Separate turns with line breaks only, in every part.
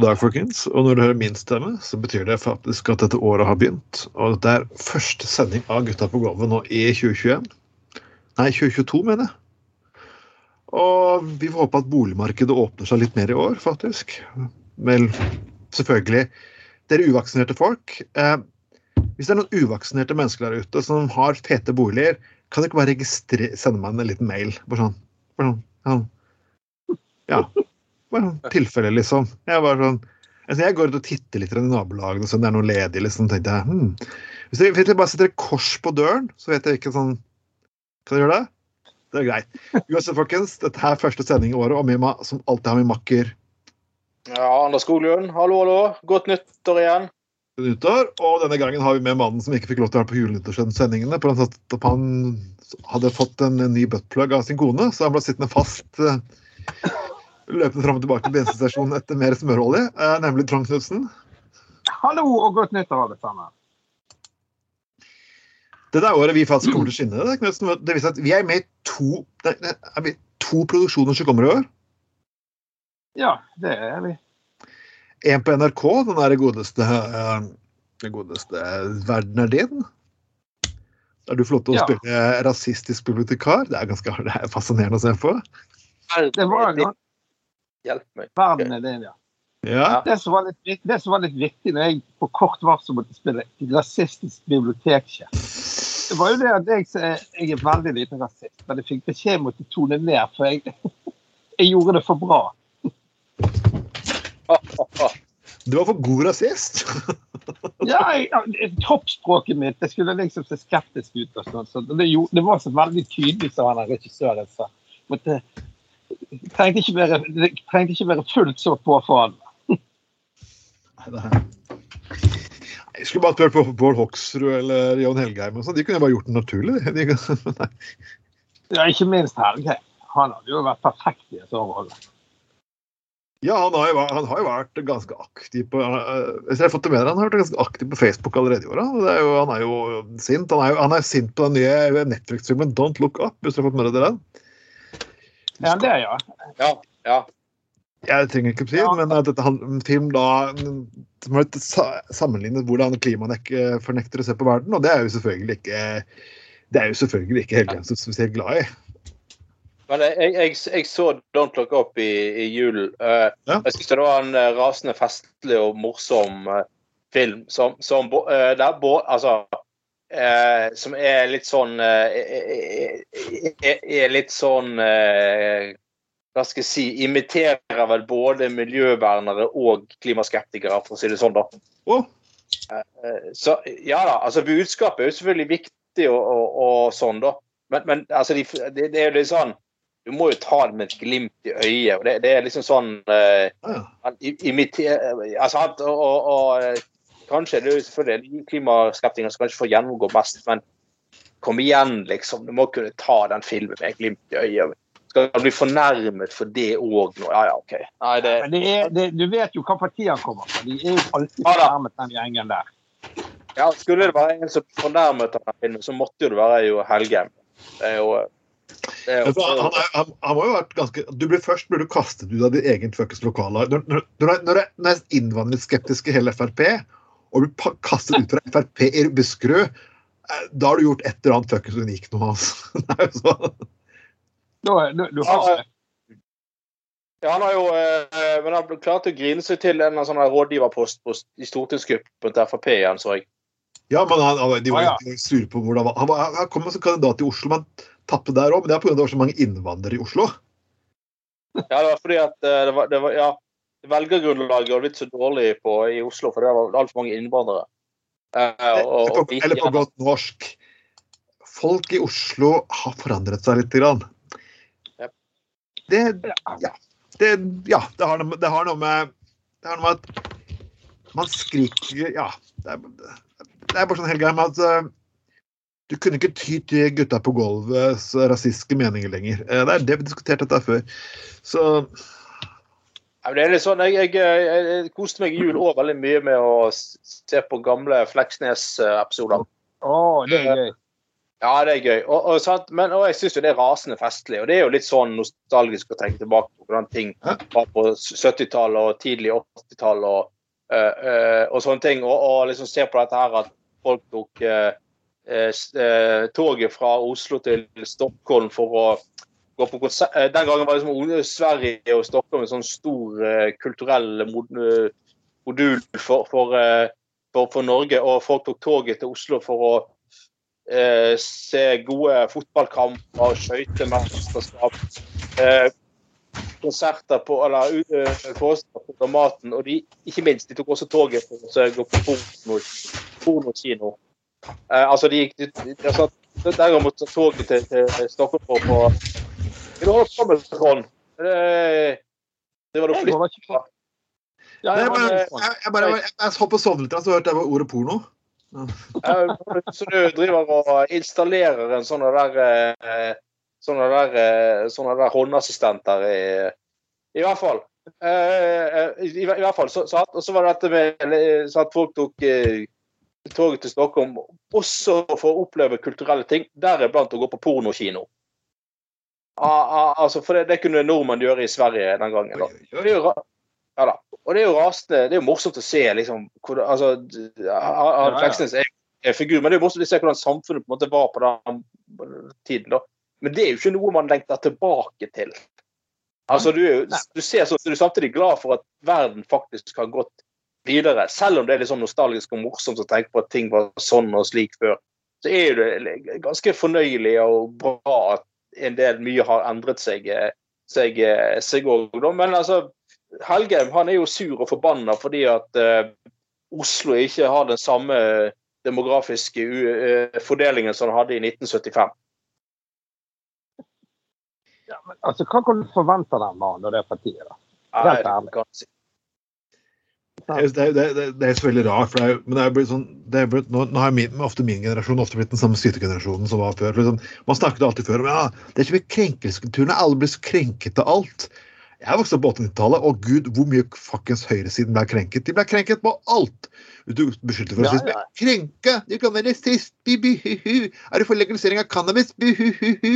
God dag, folkens. Og når du hører min stemme, så betyr det faktisk at dette året har begynt. Og dette er første sending av Gutta på gulvet nå i 2021. Nei, 2022, mener jeg. Og vi får håpe at boligmarkedet åpner seg litt mer i år, faktisk. Vel, selvfølgelig Dere uvaksinerte folk. Eh, hvis det er noen uvaksinerte mennesker der ute som har fete boliger, kan dere ikke bare sende meg en liten mail? Bare sånn. Bare sånn. Ja. Bare sånn tilfelle, liksom. Jeg var sånn altså jeg går ut og titter litt i nabolagene, så det er noe ledig, liksom. tenkte jeg, hmm. Hvis dere, hvis dere bare setter et kors på døren, så vet jeg ikke sånn Kan dere gjøre det? Det er greit. Uansett, folkens, dette er første sending i året, og Mima, som alltid har min makker
Ja, Anders Skoglund, hallo, hallo. Godt nyttår igjen.
nyttår. Og denne gangen har vi med mannen som ikke fikk lov til å være på julenyttårssendingene. at Han hadde fått en ny buttplug av sin kone, så han ble sittende fast. Løpende fram og tilbake til bensinstasjonen etter mer smørolje, eh, nemlig Trond Knutsen.
Hallo og godt nyttår, alle sammen.
Dette er året vi faktisk kommer til å skinne. Det, Knudsen. det viser at Vi er med i to, det er to produksjoner som kommer i år.
Ja, det er vi.
En på NRK, den der godeste eh, Den godeste 'Verden er din'. Er du flott til å
Ja.
spille rasistisk bibliotekar. Det er ganske det er fascinerende å se på.
Det var jo
Hjelp meg.
verden er din, ja.
Ja.
Det som, var litt, det som var litt viktig når jeg på kort varsel måtte spille rasistisk biblioteksjef, det var jo det at jeg, jeg er veldig liten rasist, men jeg fikk beskjed om å tone ned, for jeg, jeg gjorde det for bra.
Du var for god rasist.
Ja, jeg, Kroppsspråket mitt det skulle liksom se skeptisk ut. og sånt, så det, gjorde- det var så veldig tydelig, som han regissøren sa. Måtte, trengte ikke være, det trengte ikke være fullt så påfallende.
Jeg skulle bare spurt på Bård Hoksrud eller John Helgheim. og sånn. De kunne bare gjort det naturlig. de. De.
Ja, ikke minst Helgheim. Han hadde jo vært perfekt i et overhold. rolle.
Ja, han har, jo, han har jo vært ganske aktiv på eh, Hvis jeg har fått det med deg. han har vært ganske aktiv på Facebook allerede i år. jo, han er jo sint. Han er jo han er sint på den nye Netflix-filmen Don't Look Up, hvis dere har fått med deg den.
Ja, det, ja.
Ja, ja.
Jeg trenger ikke å si det,
Ja.
men at dette handler om film da som har sa- sammenlignet hvordan klimafornektere ser på verden, og det er jo selvfølgelig ikke det er jo selvfølgelig ikke Helgheim så spesielt glad i.
Men jeg, jeg, jeg så Don't Look Up i, i julen. Uh,
Ja.
Jeg syns det var en eh, rasende festlig og morsom uh, film som, som eh, der, altså, eh, som er litt sånn eh, er, er, litt sånn eh, Hva skal jeg si Imiterer vel både miljøvernere og klimaskeptikere, for å si det sånn, da.
Oh.
Eh, Så ja da, altså budskapet er jo selvfølgelig viktig og, og, og sånn, da. Men, men altså, de, det, det er jo litt sånn Du må jo ta det med et glimt i øyet. og Det, det er liksom sånn eh, imiter, altså, han- og, og, og eh, Kanskje det er jo selvfølgelig klimaskeptikerne som kanskje får gjennomgå best, men kom igjen, liksom. Du må kunne ta den filmen med et glimt i øyet. Skal han bli fornærmet for det òg nå? Ja ja, OK. Nei, det,
Men det er, det, du vet jo hva parti han kommer fra. De er jo alltid fornærmet, den gjengen der.
Ja, Skulle det være en som fornærmet av den filmen, så måtte jo det være jo Helgem. Det er jo det jo,
Han, han, han, han må jo ha vært ganske Du ble først ble du kastet ut av ditt eget fuckings lokale. Når, når, når, når det er nesten innvandringsskeptisk i hele Frp, og blir kastet ut fra Frp i Buskerud, eh, da har du gjort et eller annet fuckings unikt noe. Altså. Det er jo sånn.
Da, du, du har
Ja, han har jo eh, Men han klarte å grine seg til en sånn rådgiverpost i stortingsgruppen til Frp igjen, så jeg.
Ja, men han, han, de var
Ah, ja.
sure på hvordan han, var, han kom som kandidat i Oslo, men tapte der òg. Men det er pga. det var så mange innvandrere i Oslo.
Ja, det var fordi at eh, det var, det var Ja, velgergrunnlaget var blitt så dårlig på, i Oslo, for det var altfor mange innvandrere. Eh, og,
Eller på,
og,
eller på godt norsk. Folk i Oslo har forandret seg litt. Grann.
Yep.
Det, ja, det, ja, det har noe, det har noe med Det har noe med at man skriker Ja. Det er, det er bare sånn Helgheim at eh, Du kunne ikke ty til gutta på gulvets rasistiske meninger lenger. Eh, Det er det vi diskuterte dette før. Så
det er litt sånn, jeg, jeg, jeg, koste meg i jul òg veldig mye med å se på gamle Fleksnes-episoder.
Å, det er gøy.
Ja, det er gøy. Og, og? Men, og jeg syns jo det er rasende festlig. Og det er jo litt sånn nostalgisk å tenke tilbake på hvordan ting var på 70-tallet og tidlig 80-tall og, uh, eh, og sånne ting. Og, liksom se på dette her at folk tok uh, uh, eh, toget fra Oslo til Stockholm for å gå på konsert. Eh, Den gangen var liksom Sverige og Stockholm en sånn stor eh, kulturell eh, modul for, for, for, for Norge. Og folk tok toget til Oslo for å eh, se gode fotballkamper, skøytemesterskap, eh, konserter på eller uh, forestillinger på Dramaten. Og de, ikke minst, de tok også toget for å gå på porno, pornokino. Altså, de gikk de, de, altså, Den gangen måtte ta toget til, til Stockholm for å Vil du holde på med? Det, det var noe
på. Ja, jeg
bare, jeg, jeg, bare, jeg, jeg holdt på å sovne litt, så hørte jeg ordet porno.
Så du driver og installerer en sånn der eh, sånne der, eh, sånne der håndassistenter i, i hvert fall. Eh, i, I hvert fall. Så, så, og så var det dette med så at folk tok toget til Stockholm også for å oppleve kulturelle ting, deriblant å gå på pornokino. Ah, ah, altså, for det, det kunne nordmenn gjøre i Sverige den gangen. da. Det er jo, ja, da. Og det er jo rasende Det er jo morsomt å se liksom hvor, altså, d-
Ja, ja.
Fleksnes er, er figur, men det er jo morsomt å se hvordan samfunnet på en måte var på den tiden. da. Men det er jo ikke noe man lengter tilbake til. Altså, Du, du ser så, du er samtidig glad for at verden faktisk har gått videre. Selv om det er litt sånn nostalgisk og morsomt å tenke på at ting var sånn og slik før. Så er det ganske fornøyelig og bra at en del mye har endret seg eh, seg, eh, seg også. Men altså, Helgheim han er jo sur og forbanna fordi at uh, Oslo ikke har den samme demografiske u- eh, fordelingen som den hadde i 1975.
Altså, hva kan du forvente av den mannen og det partiet? da?
Ja,
Helt ærlig.
Jeg.
Det, det, det, er- det er så veldig rart. for det er, men det er blitt sånn, det er blitt, nå, nå har min, ofte min generasjon ofte blitt den samme sytegenerasjonen som var før. Liksom, man snakket alltid før om ja, det er ikke mye krenkelseskulturen. Alle blir så krenket av alt. Jeg vokste opp på 80-tallet, og gud, hvor mye fuckings høyresiden ble krenket. De ble krenket på alt! Du beskyldte for
Ja,
rasisme.
ja.
Krenke! Du kan være rasist! Bi-bi-hu-hu! Er du for legalisering av cannabis? Bu-hu-hu-hu!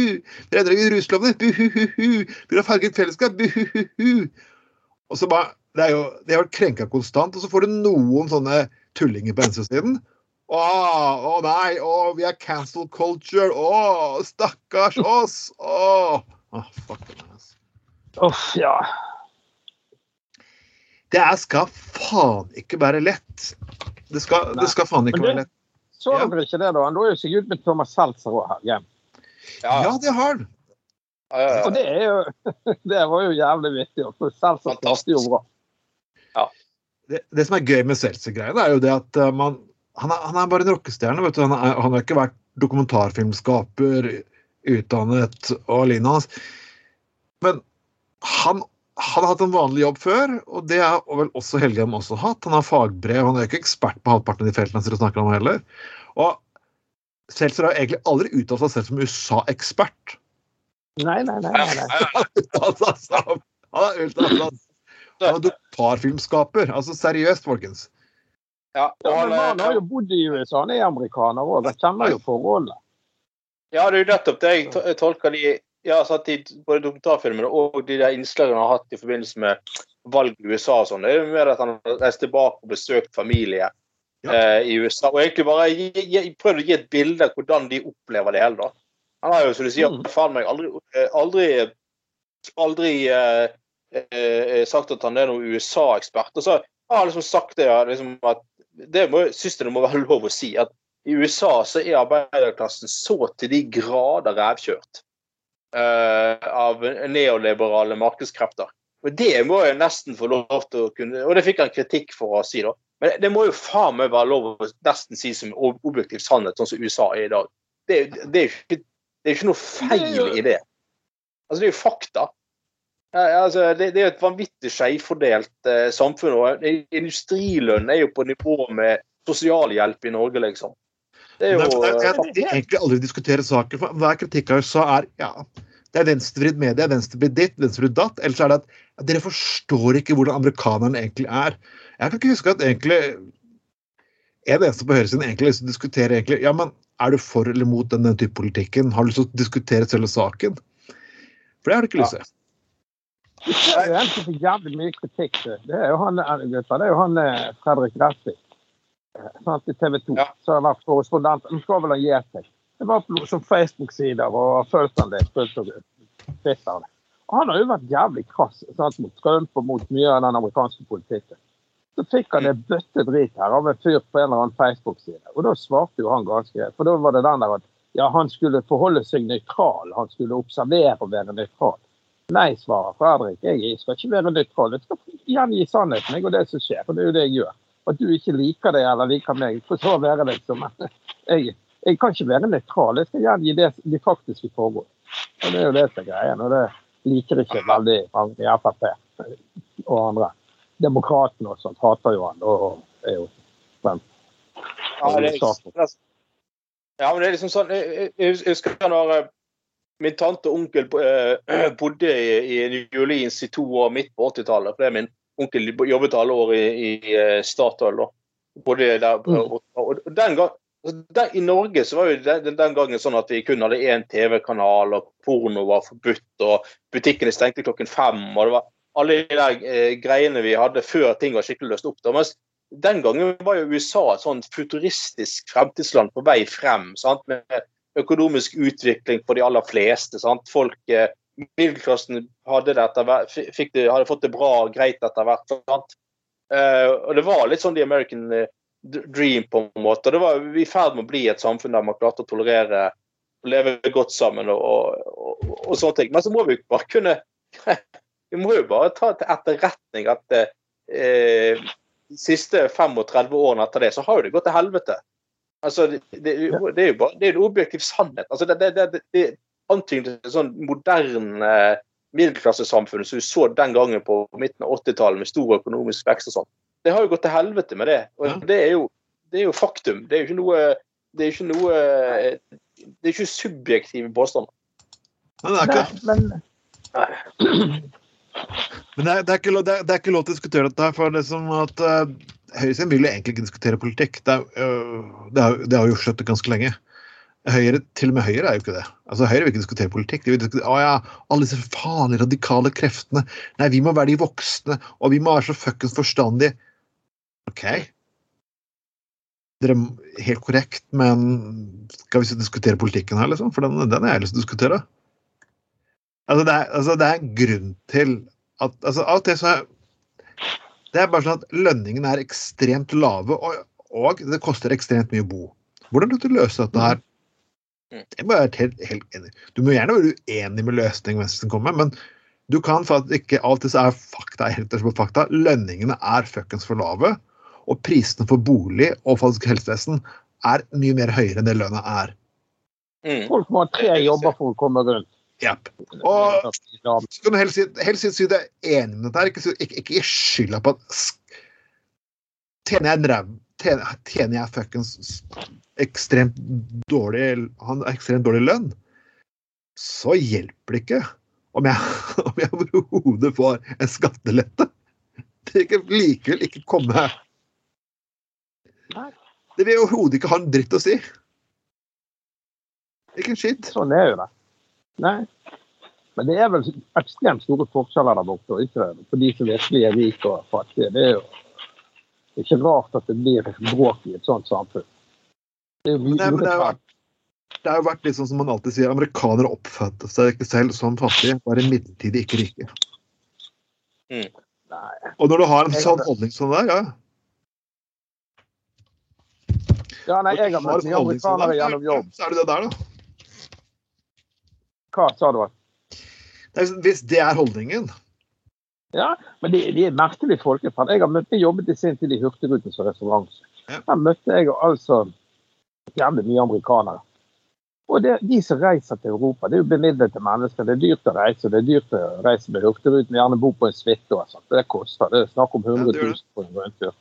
Dere endrer ruslovene? Bu-hu-hu-hu! Vil ha farget fellesskap? Bu-hu-hu-hu! Og så bare, det er jo, De har vært krenka konstant, og så får du noen sånne tullinger på venstresiden. Å, å nei, å, vi er cancel culture. Å, stakkars oss. Å, Å, fuck it, ass.
Uff, ja.
Det er, skal faen ikke være lett. Det skal, det skal faen ikke
det-
være lett.
Så
Ja.
dere ikke det, da? Han lå jo seg ut med Thomas Seltzer òg her hjem.
Ja,
Ja, det har han.
ja, ja,
Og det er jo Det var jo jævlig vittig. Seltzer starter jo bra.
Det, det som er gøy med Seltzer-greiene, er jo det at eh, man Han er, han er bare en rockestjerne. vet du. Han, er, han har ikke vært dokumentarfilmskaper, utdannet og lignende. hans. Men han, han har hatt en vanlig jobb før, og det er vel også Helgheim også hatt. Han har fagbrev, han er ikke ekspert på halvparten av de feltene han snakker om heller. Og Seltzer har egentlig aldri uttalt seg selv som USA-ekspert.
Nei, nei, nei. nei, nei.
Han har uttalt seg Han er dokumentarfilmskaper. Altså seriøst, folkens.
Ja, og
Ja, men han har
eh,
jo bodd i USA. Han er amerikaner òg. Han kjenner jo forholdene.
ja, det er jo nettopp det jeg tolker de ja, så at de, både dokumentarfilmene og de der innslagene han har hatt i forbindelse med valg i USA og sånn. Det er jo mer at han har reist tilbake og besøkt familie
Ja.
eh, i USA. Og egentlig bare prøvd å gi et bilde av hvordan de opplever det hele. da. Han har jo, som du sier,
Mm.
faen meg aldri, eh, aldri, aldri eh, eh, sagt at han er noen USA-ekspert. Og så har han liksom sagt det, ja, liksom at det må, synes jeg det må være lov å si. at i USA så er arbeiderklassen så til de grader rævkjørt eh, av neoliberale markedskrefter. Og Det må jeg nesten få lov til å kunne Og det fikk han kritikk for å si, da. Men det må jo faen meg være lov å nesten si som ob- objektiv sannhet, sånn som USA er i dag. Det, det, er jo ikke, ikke noe feil i det. Altså, det er jo fakta. Ja, altså, det, det er jo et vanvittig skjevfordelt eh, samfunn. og Industrilønn er jo på nivå med sosialhjelp i Norge, liksom. Det er jo
Nei, jeg, jeg, jeg egentlig aldri diskutere saken. for Hver kritikk av USA er ja, det er venstrevridd media, venstrevridd ditt, venstrevridd datt. Ellers er det at, ja, dere forstår ikke hvordan amerikanerne egentlig er. Jeg kan ikke huske at egentlig en eneste på høyresiden egentlig liksom diskuterer egentlig, ja, men er du for eller mot den type politikken? Har du lyst til å diskutere selve saken? For det har du ikke lyst til.
Det er en som fikk jævlig mye kritikk. Det er jo han, det er jo han eh, Fredrik Resvik sant, i TV 2.
Ja.
Så har vært korrespondent. Han skal vel ha gitt seg. Det var på som Facebook-sider og fulgt han litt. Twitter. Og han har jo vært jævlig krass sant, mot Trump og mot mye av den amerikanske politikken. Så fikk han en bøtte drit her av en fyr på en eller annen Facebook-side. Og da svarte jo han ganske greit. For da var det den der at ja, han skulle forholde seg nøytral. Han skulle observere og være nøytral. Nei, svarer Fredrik. Jeg skal ikke være nøytral. Jeg skal gjengi sannheten jeg, og det som skjer. Og det er jo det jeg gjør. At du ikke liker det eller liker meg, for så å være liksom jeg, jeg kan ikke være nøytral. Jeg skal gjengi det, de faktiske foregå. Og det er jo det som er greia. Og det liker ikke veldig mange i Frp og andre. Demokratene og sånt hater jo han. Og er jo men,
Ja, det er, ja, men det er liksom sånn Jeg, jeg, jeg husker når eh, min tante og onkel eh, bodde i, i New Orleans i to år midt på 80-tallet. For det er min onkel jobbet alle år i, i eh, Statoil. Bodde der, og, og den gang, altså, der, I Norge så var jo den, den gangen sånn at vi kun hadde én TV-kanal, og porno var forbudt, og butikkene stengte klokken fem. og det var alle de der eh, greiene vi hadde før ting var skikkelig løst opp. Da. Mens den gangen var jo USA et sånn futuristisk fremtidsland på vei frem. Sant? Med økonomisk utvikling for de aller fleste. Sant? Folk, eh, Middelklassen hadde, hadde fått det bra og greit etter hvert. Eh, og det var litt sånn the American eh, dream, på en måte. Det var i ferd med å bli et samfunn der man klarte å tolerere og leve godt sammen og, og, og, og sånne ting. Men så må vi bare kunne Vi må jo bare ta til etterretning at eh, de siste 35 årene etter det, så har jo det gått til helvete. Altså, det, det, det er jo bare det er en objektiv sannhet. Altså, det, det, det, det antyder et sånn moderne middelklassesamfunn som vi så den gangen på midten av 80-tallet med stor økonomisk vekst og sånn. Det har jo gått til helvete med det. Og
Ja.
det er jo det er jo faktum. Det er jo ikke noe det er ikke noe det er ikke subjektive påstander.
Men det er ikke,
Nei, men
Men det er, det, er ikke, lov- det, er, det er ikke lov til å diskutere dette. for det er som at uh, Høyresiden vil jo egentlig ikke diskutere politikk. Det, er, øh, det, har, det har jo skjøttet ganske lenge. Høyre, til og med Høyre er jo ikke det. Altså Høyre vil ikke diskutere politikk. De vil diskutere, å ja, Alle disse farlige, radikale kreftene. Nei, vi må være de voksne, og vi må være så fuckings forstandige. OK. Dere er helt korrekt, men skal vi diskutere politikken her, liksom? For den, den har jeg lyst til å diskutere. Altså, det er, altså, det er grunn til at altså, og til så er Det er bare sånn at lønningene er ekstremt lave, og, og det koster ekstremt mye å bo. Hvordan kan du løse dette her? Det må være helt, helt enig. Du må gjerne være uenig med løsningen mens den kommer, men du kan for at ikke alltid så er fakta helt på fakta. Lønningene er fuckings for lave, og prisene for bolig og faktisk helsevesen er mye mer høyere enn det lønna er.
Mm.
folk må ha tre jobber for å komme rundt.
Yep. Og så kan du helst si, helst si du er enig med dette. Ikke, ikke, ikke skylda på at Tjener jeg en ræv Tjener, tjener jeg fuckings ekstremt dårlig Han har ekstremt dårlig lønn, så hjelper det ikke om jeg, om jeg overhodet får en skattelette. Det vil likevel ikke komme Det vil overhodet ikke ha en dritt å si. Ikke en skitt.
Sånn er jo det. Nei. Men det er vel ekstremt store forskjeller der borte, og ikke det? For de som virkelig er rike og fattige. Det er jo ikke rart at det blir bråk i et sånt samfunn. Det er jo
har,
urettferdig.
det har jo vært litt sånn som man alltid sier, amerikanere oppfatter seg ikke selv som fattige, bare midlertidig ikke rike.
Mm.
Og når du har en sånn holdning som det der, ja
Ja, nei, jeg har møtt mye amerikanere gjennom jobb.
Så er det det der, da.
Hva sa du?
Er, hvis det er holdningen
Ja, men de, de er merkelig folkeferd. Jeg har møtt, jeg jobbet i sin tid i Hurtigruten som restaurant. Der møtte jeg altså jævlig mye amerikanere. Og det, de som reiser til Europa, det er jo bemidlede mennesker. Det er dyrt å reise. Det er dyrt å reise med Hurtigruten. Gjerne bo på en suite. Det koster. Det er snakk om 100
Ja, det gjør
000 på en rundtur.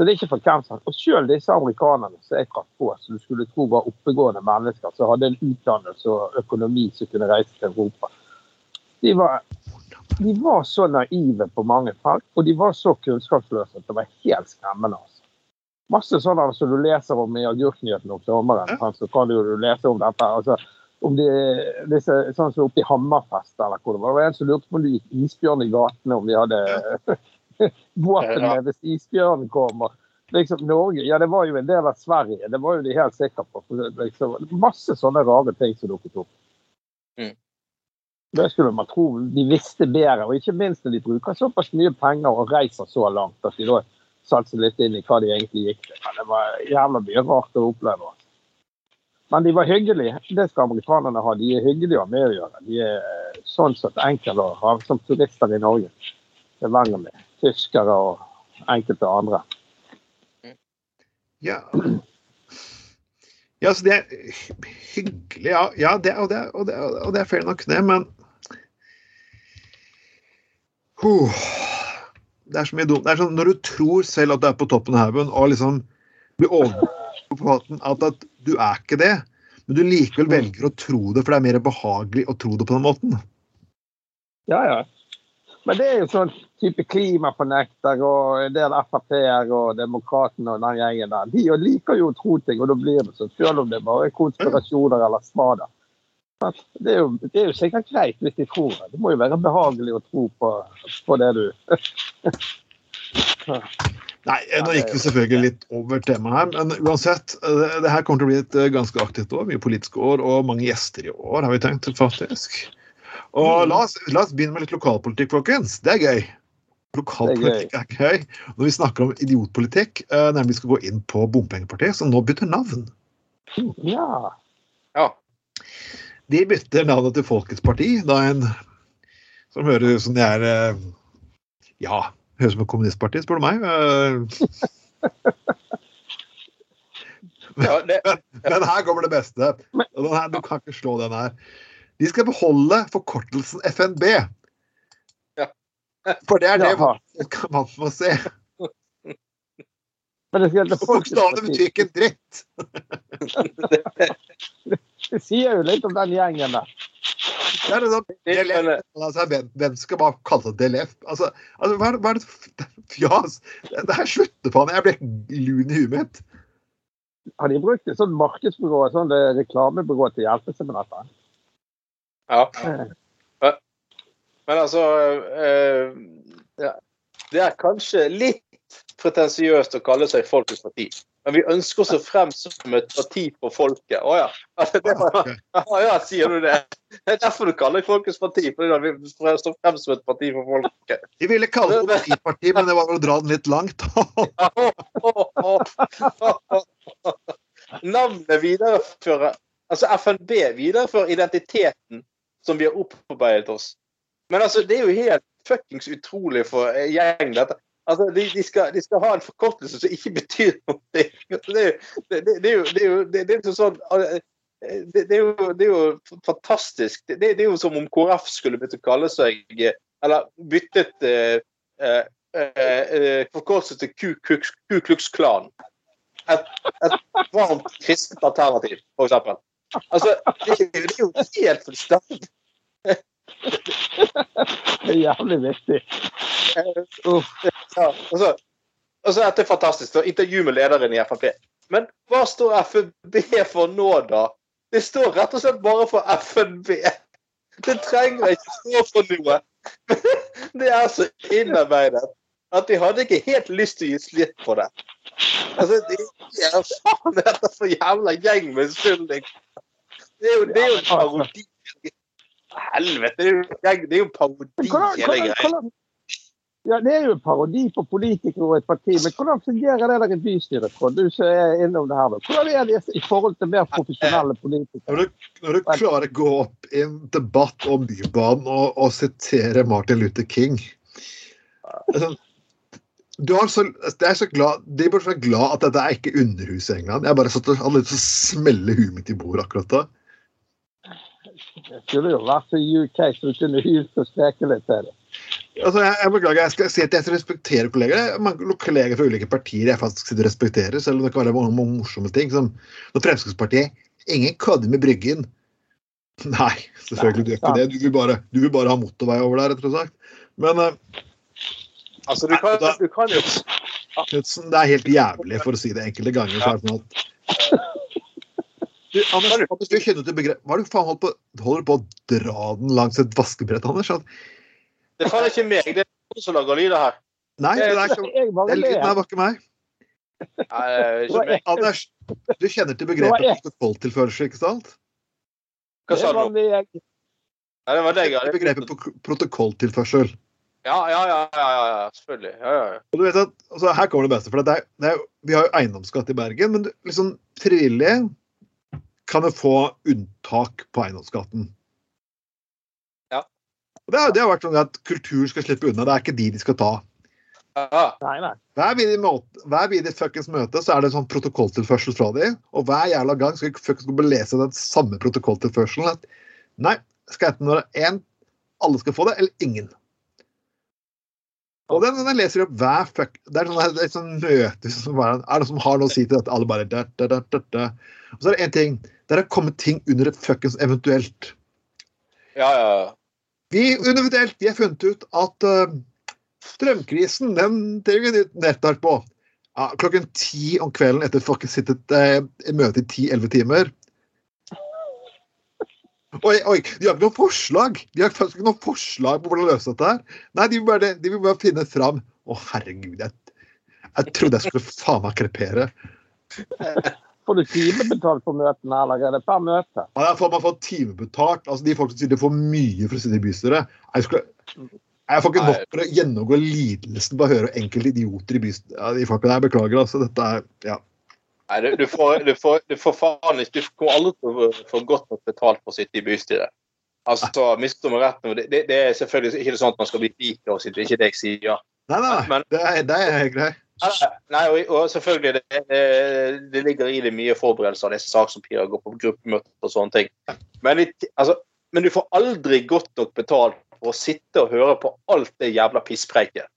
Så det er ikke for hvem som Og selv disse amerikanerne som jeg traff på, som du skulle tro var oppegående mennesker, som hadde en utdannelse og økonomi som kunne reise til Europa, de var, de var så naive på mange felt, og de var så kunnskapsløse at det var helt skremmende. altså. Masse sånne som du leser om i Agurknyhetene om sommeren. Så kan du jo lese om dette. altså om de, disse, sånn som oppe i Hammerfest eller hvor det var. Det var en som lurte på om det gikk isbjørn i gatene, om de hadde våpen ja. hvis isbjørnen kommer. Liksom Norge, ja det var jo en del av Sverige, det var jo de helt sikre på. Liksom, masse sånne rare ting som dukket opp.
Mm.
Det skulle man tro de visste bedre, og ikke minst når de bruker såpass mye penger og reiser så langt at de da satte seg litt inn i hva de egentlig gikk til. Men det var jævla mye rart å oppleve. altså. Men de var hyggelige. Det skal amerikanerne ha. De er hyggelige å ha med å gjøre. De er eh, sånn sett enkle å ha som turister i Norge. Det er venger med tyskere og enkelte andre.
Ja. ja, så det er hyggelig, ja. ja det, og, det, og, det, og det er fair nok, det, men Huh. Det er så mye dumt. Det er sånn, når du tror selv at du er på toppen av haugen, og liksom blir overbevist på at, at du er ikke det, men du likevel velger å tro det, for det er mer behagelig å tro det på den måten.
Ja, ja. Men det er jo sånn type klimafornekter og en del Frp-er og Demokratene og den gjengen der. De liker jo å tro ting, og da blir det sånn, selv om det bare er konspirasjoner eller svader. Det er, jo, det er jo sikkert greit hvis de tror det. Det må jo være behagelig å tro på, på det du
Nei, nå gikk vi selvfølgelig litt over temaet her, men uansett. Det, det her kommer til å bli et eh, ganske aktivt år. Mye politiske år og mange gjester i år, har vi tenkt, faktisk. Og la oss, la oss begynne med litt lokalpolitikk, folkens. Det er gøy. Lokalpolitikk er gøy. Når vi snakker om idiotpolitikk, eh, nemlig skal gå inn på Bompengepartiet, som nå bytter navn.
Ja.
Ja.
De bytter navnet til Folkets parti, da en som høres ut som de er eh, Ja, høres ut som et kommunistparti, spør du meg. Eh,
Ja,
Men, men her kommer det beste. Her, du kan ikke slå den her. De skal beholde forkortelsen FNB.
Ja.
For det er det
Jaha.
man man må se.
Men det,
Bokstavene betyr ikke en dritt.
det sier jo litt om den gjengen der.
Det er liksom, DLF, altså, hvem, hvem skal bare kalle seg DLF? Altså, altså hva, er det, hva er det for fjas? Det, det her slutter faen. Jeg ble lun i huet mitt.
Har de brukt et sånt markedsbyrå, et sånt eh, reklamebyrå til å hjelpe seg med dette?
Ja.
Eh,
Men altså eh. Det er kanskje litt pretensiøst å kalle seg Folkets parti. Men vi ønsker oss frem som et parti for folket. Å ja. Var. Ja, sier du det? Det er derfor du kaller deg Folkets parti. Fordi vi står frem som et parti for folket.
De ville kalle det partiparti, men det var vel å dra den litt langt.
Navnet viderefører Altså FNB viderefører identiteten som vi har opparbeidet oss. Men altså, det er jo helt fuckings utrolig for en gjeng, dette. Altså, de, de, skal, de skal ha en forkortelse som ikke betyr noe. Det, er jo- det, er jo jo det, det det, er jo, fantastisk. Som om KrF skulle begynt å kalle seg Eller byttet eh, eh, eh, forkortelse til Ku Klux Klan. Et, et varmt kristent alternativ, for eksempel. Altså, det, er jo- helt fullstendig
Det jævlig viktig. Uff.
Ja, og så, og så dette er fantastisk. da, Intervju med lederen i Frp. Men hva står FNB for nå, da? Det står rett og slett bare for FNB. Det trenger ikke stå for noe. Det er så innarbeidet at de hadde ikke helt lyst til å gi slipp på det. Altså, det er faen dette for jævla gjeng med skyldning. Det er jo, det er jo en parodi. Helvete, det er jo, gjeng- det er jo en parodi, hele greia.
ja, Det er jo en parodi på politikere og et parti, men hvordan fungerer det der i bystyret? Du som er innom det her. da. Hvordan er det i forhold til mer profesjonelle politikere?
Når du, når du klarer å gå opp i en debatt om Bybanen og, og sitere Martin Luther King har så, jeg er så glad, De burde være glad at dette er ikke underhuset i England. Jeg bare satt og hadde lyst til å smelle huet mitt i bordet akkurat da.
Det skulle jo vært i UK, så du kunne hylt og steke litt til det.
Altså, jeg, jeg beklager, jeg skal si at jeg respekterer kolleger. Mange kolleger fra ulike partier jeg faktisk sitter og respekterer, selv om det kan være mange morsomme ting. Som når Fremskrittspartiet Ingen kødder med Bryggen. Nei, selvfølgelig du gjør ikke det. Du vil, bare, du vil bare ha motorvei over der, rett og slett. Men uh,
Altså, du kan, du kan jo
Knutsen, det er helt jævlig, for å si det enkelte ganger. så at du, Anders, du kjenner til begrep Hva er det du faen holder på, holder du på å dra den langs et vaskebrett, Anders?
Det er faen ikke meg, det er noen som lager lyder her.
nei, det er, ikke, det er lyden her, var ikke meg.
Nei, det er ikke meg.
Anders, du kjenner til begrepet
protokolltilførelse,
protokolltilførsel, ikke sant?
Hva sa
Det var
du? Nei, det var deg, ja.
Det begrepet pro- protokolltilførsel.
Ja, ja, ja, ja, selvfølgelig. Ja, ja, ja.
Og du vet at, altså, Her kommer det beste. for det er, det er, Vi har jo eiendomsskatt i Bergen, men liksom frivillige kan jo få unntak på eiendomsskatten.
Ja.
Og det, har, det har vært sånn at kultur skal slippe unna. Det er ikke de de skal ta.
Ja,
Nei, nei.
Hver videre måte- hver fuckings møte så er det sånn protokolltilførsel fra de, og hver jævla gang skal vi fuckings lese den samme protokolltilførselen. At nei, skal enten være én, alle skal få det, eller ingen. Og den, den leser opp hver fuck Det er sånn, et sånn møte som bare, Er det noen som har noe å si til dette? Alle bare da, da, da. Og så er det én ting. Der har kommet ting under et fuckings eventuelt.
ja, ja. ja.
Vi eventuelt, vi har funnet ut at uh, strømkrisen, den trenger vi nettverk på. Ja, klokken ti om kvelden etter fucking sittet eh, i møte i ti-elleve timer. Oi, oi, de har ikke noe forslag! De har faktisk ikke noe forslag på hvordan løse dette her. Nei, de vil bare, de vil bare finne fram Å, herregud, jeg, jeg trodde jeg skulle faen meg krepere.
Får du timebetalt for møtene, eller er det per møte?
Ja, jeg får man får timebetalt. Altså, de folk som sier de får mye for å sitte i bystyret. Jeg, skulle, jeg får ikke nok for å gjennomgå lidelsen på å høre enkelte idioter i bystyret. Ja, de folkene her, beklager, altså. Dette er Ja.
Nei, du, du, får, du, får, du får faen ikke Du kommer aldri til å få godt nok betalt for å sitte i bystyret. Altså, misforstå meg rett nå. Det, det, er selvfølgelig ikke sånn at man skal bli rik av å sitte, det er ikke det jeg sier.
Ja. nei, nei.
Men-
Det er, det er greit.
Nei, og, og selvfølgelig, det, det, ligger i det mye forberedelser av disse saksoppgjør, gå på gruppemøter og sånne ting. Men, altså, men du får aldri godt nok betalt for å sitte og høre på alt det jævla pisspreiket.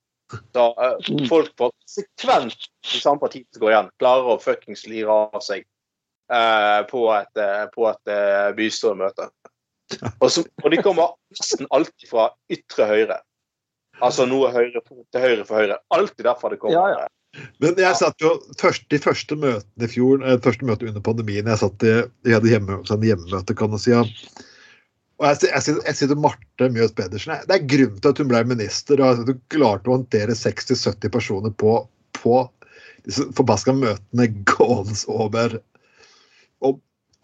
Så eh, folk på sekvent i samme parti som går igjen, klarer å fuckings lire av seg eh, på et, eh, på et eh, bystyremøte. Og, så- og de kommer nesten alltid fra ytre høyre. Altså noe høyre til høyre for høyre. Alltid derfor det kommer.
Ja, ja.
Men jeg satt jo først, de første møtene i fjor, eh, første møte under pandemien Jeg satt i, jeg hadde hjemme, sånn hjemmemøte, kan du si. ja. Og jeg, jeg, jeg, jeg sitter Marte Mjøs Pedersen. Det er grunnen til at hun ble minister. og at Hun klarte å håndtere 60-70 personer på, på disse forbaska møtene gående over. Og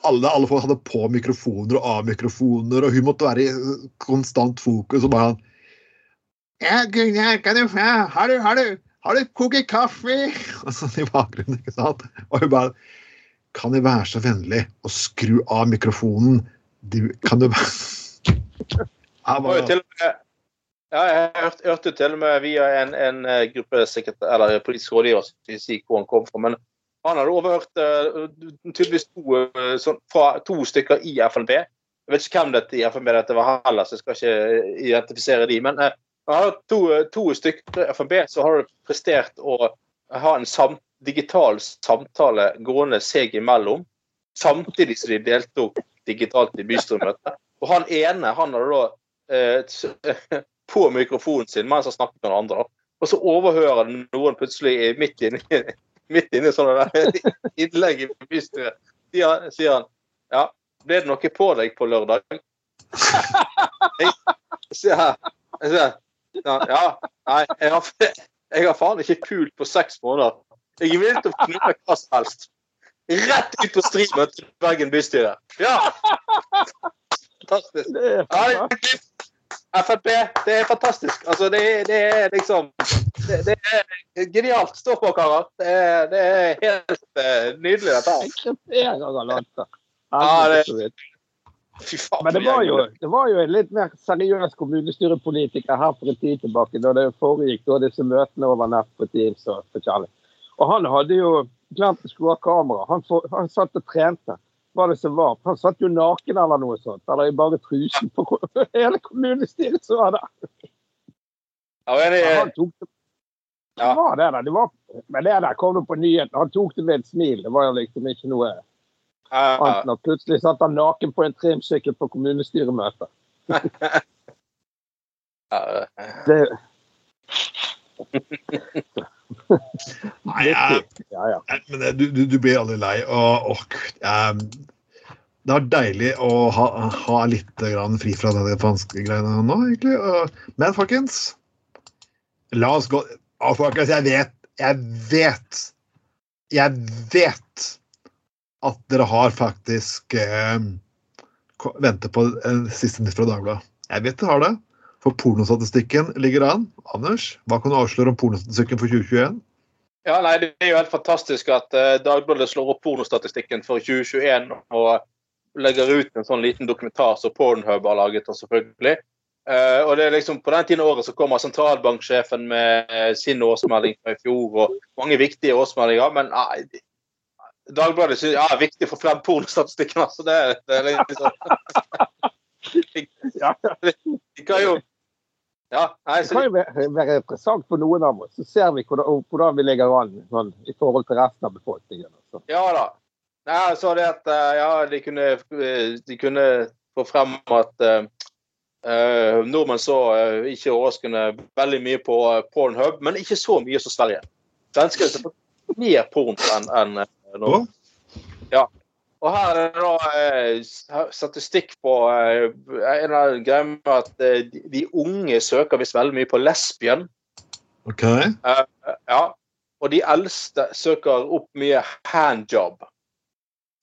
alle, alle folk hadde på mikrofoner og av mikrofoner, og hun måtte være i konstant fokus. og bare ja, Gunnar, kan du, ja, har du, har du, har du kokt kaffe? Og sånn i bakgrunnen, ikke sant? Og hun bare Kan jeg være så vennlig å skru av mikrofonen? Du, kan du Jeg
var til og med ja, jeg hørte, hørte til og med via en, en eh, gruppe eller politisk rådgiver som ikke si hvor han kom fra. Men han hadde overhørt uh, tydeligvis to, uh, sånn, fra to stykker i FNB. Jeg vet ikke hvem dette i FNB dette var heller, så jeg skal ikke identifisere de. Men uh, han har to, to stykker i FNB så har prestert å ha en samt, digital samtale gående seg imellom, samtidig som de deltok digitalt i bystyremøtet. Og han ene han hadde da eh, på mikrofonen sin mens han snakket med den andre. Og så overhører noen plutselig midt inne midt inni sånne der innlegg i bystyret. Sier, han- ja, ble det noe på deg på lørdag? Jeg, sier sier, ja, nei, jeg har, jeg har faen ikke pult på seks måneder. Jeg er villig til å knulle hva som helst. Rett ut på streamen til Bergen bystyre. Ja! Fantastisk. Ja. Frp, det er fantastisk. Altså, det, det er liksom det, det er genialt. Stå på, karer. Det, det er helt uh, nydelig, dette her. Ja, det-.
Men det var, jo, det var jo en litt mer seriøs kommunestyrepolitiker her for en tid tilbake, da det foregikk da disse møtene over nett på Teams og forskjellig. Og han hadde jo glemt å skru av kameraet. Han, han satt og trente. Hva det som var. Han satt jo naken eller noe sånt. Eller i bare trusen på hele kommunestyret som var der.
Ja, men det...
han tok det. Det
Ja.
var det der. Det var, men det der kom jo på nyheten. Han tok det med et smil. Det var jo liksom ikke noe annet enn at plutselig satt han naken på en trimsykkel på kommunestyremøte.
ja,
Det,
Nei, jeg,
ja, ja.
Men det- du, du, du blir aldri lei. Og, og jeg, det er deilig å ha, ha litt grann fri fra de franske greiene nå, egentlig. Men folkens, la oss gå Å, folkens, jeg vet, jeg vet Jeg vet at dere har faktisk eh, venter på en siste nytt fra Dagbladet. Jeg vet dere har det. For pornostatistikken ligger an. Anders, hva kan du avsløre om pornostatistikken for 2021?
Ja, nei, Det er jo helt fantastisk at uh, Dagbladet slår opp pornostatistikken for 2021 og legger ut en sånn liten dokumentar som Pornhub har laget. og selvfølgelig. Eh, og det er liksom På den tiden av året så kommer sentralbanksjefen med eh, sin årsmelding fra i fjor, og mange viktige årsmeldinger. Men nei, de- Dagbladet sier ja, det er viktig å få frem pornostatistikken. altså det, det er
ja.
De kan jo Ja, nei,
Det kan jo være, interessant for noen av oss. Så ser vi hvordan, hvordan vi ligger an sånn, i forhold til resten av befolkningen. Så.
Ja da. Nei, jeg sa det at eh, ja, de kunne, eh, de kunne få frem at uh, nordmenn så uh, ikke overraskende veldig mye på Pornhub, men ikke så mye som Sverige. Svenskene ser på mer porno enn en, eh, nordmenn. Ja. Og her er det da eh, statistikk på eh, en av greiene med at eh, de, de unge søker visst veldig mye på lesbien.
OK?
Ja. Og de eldste søker opp mye handjob.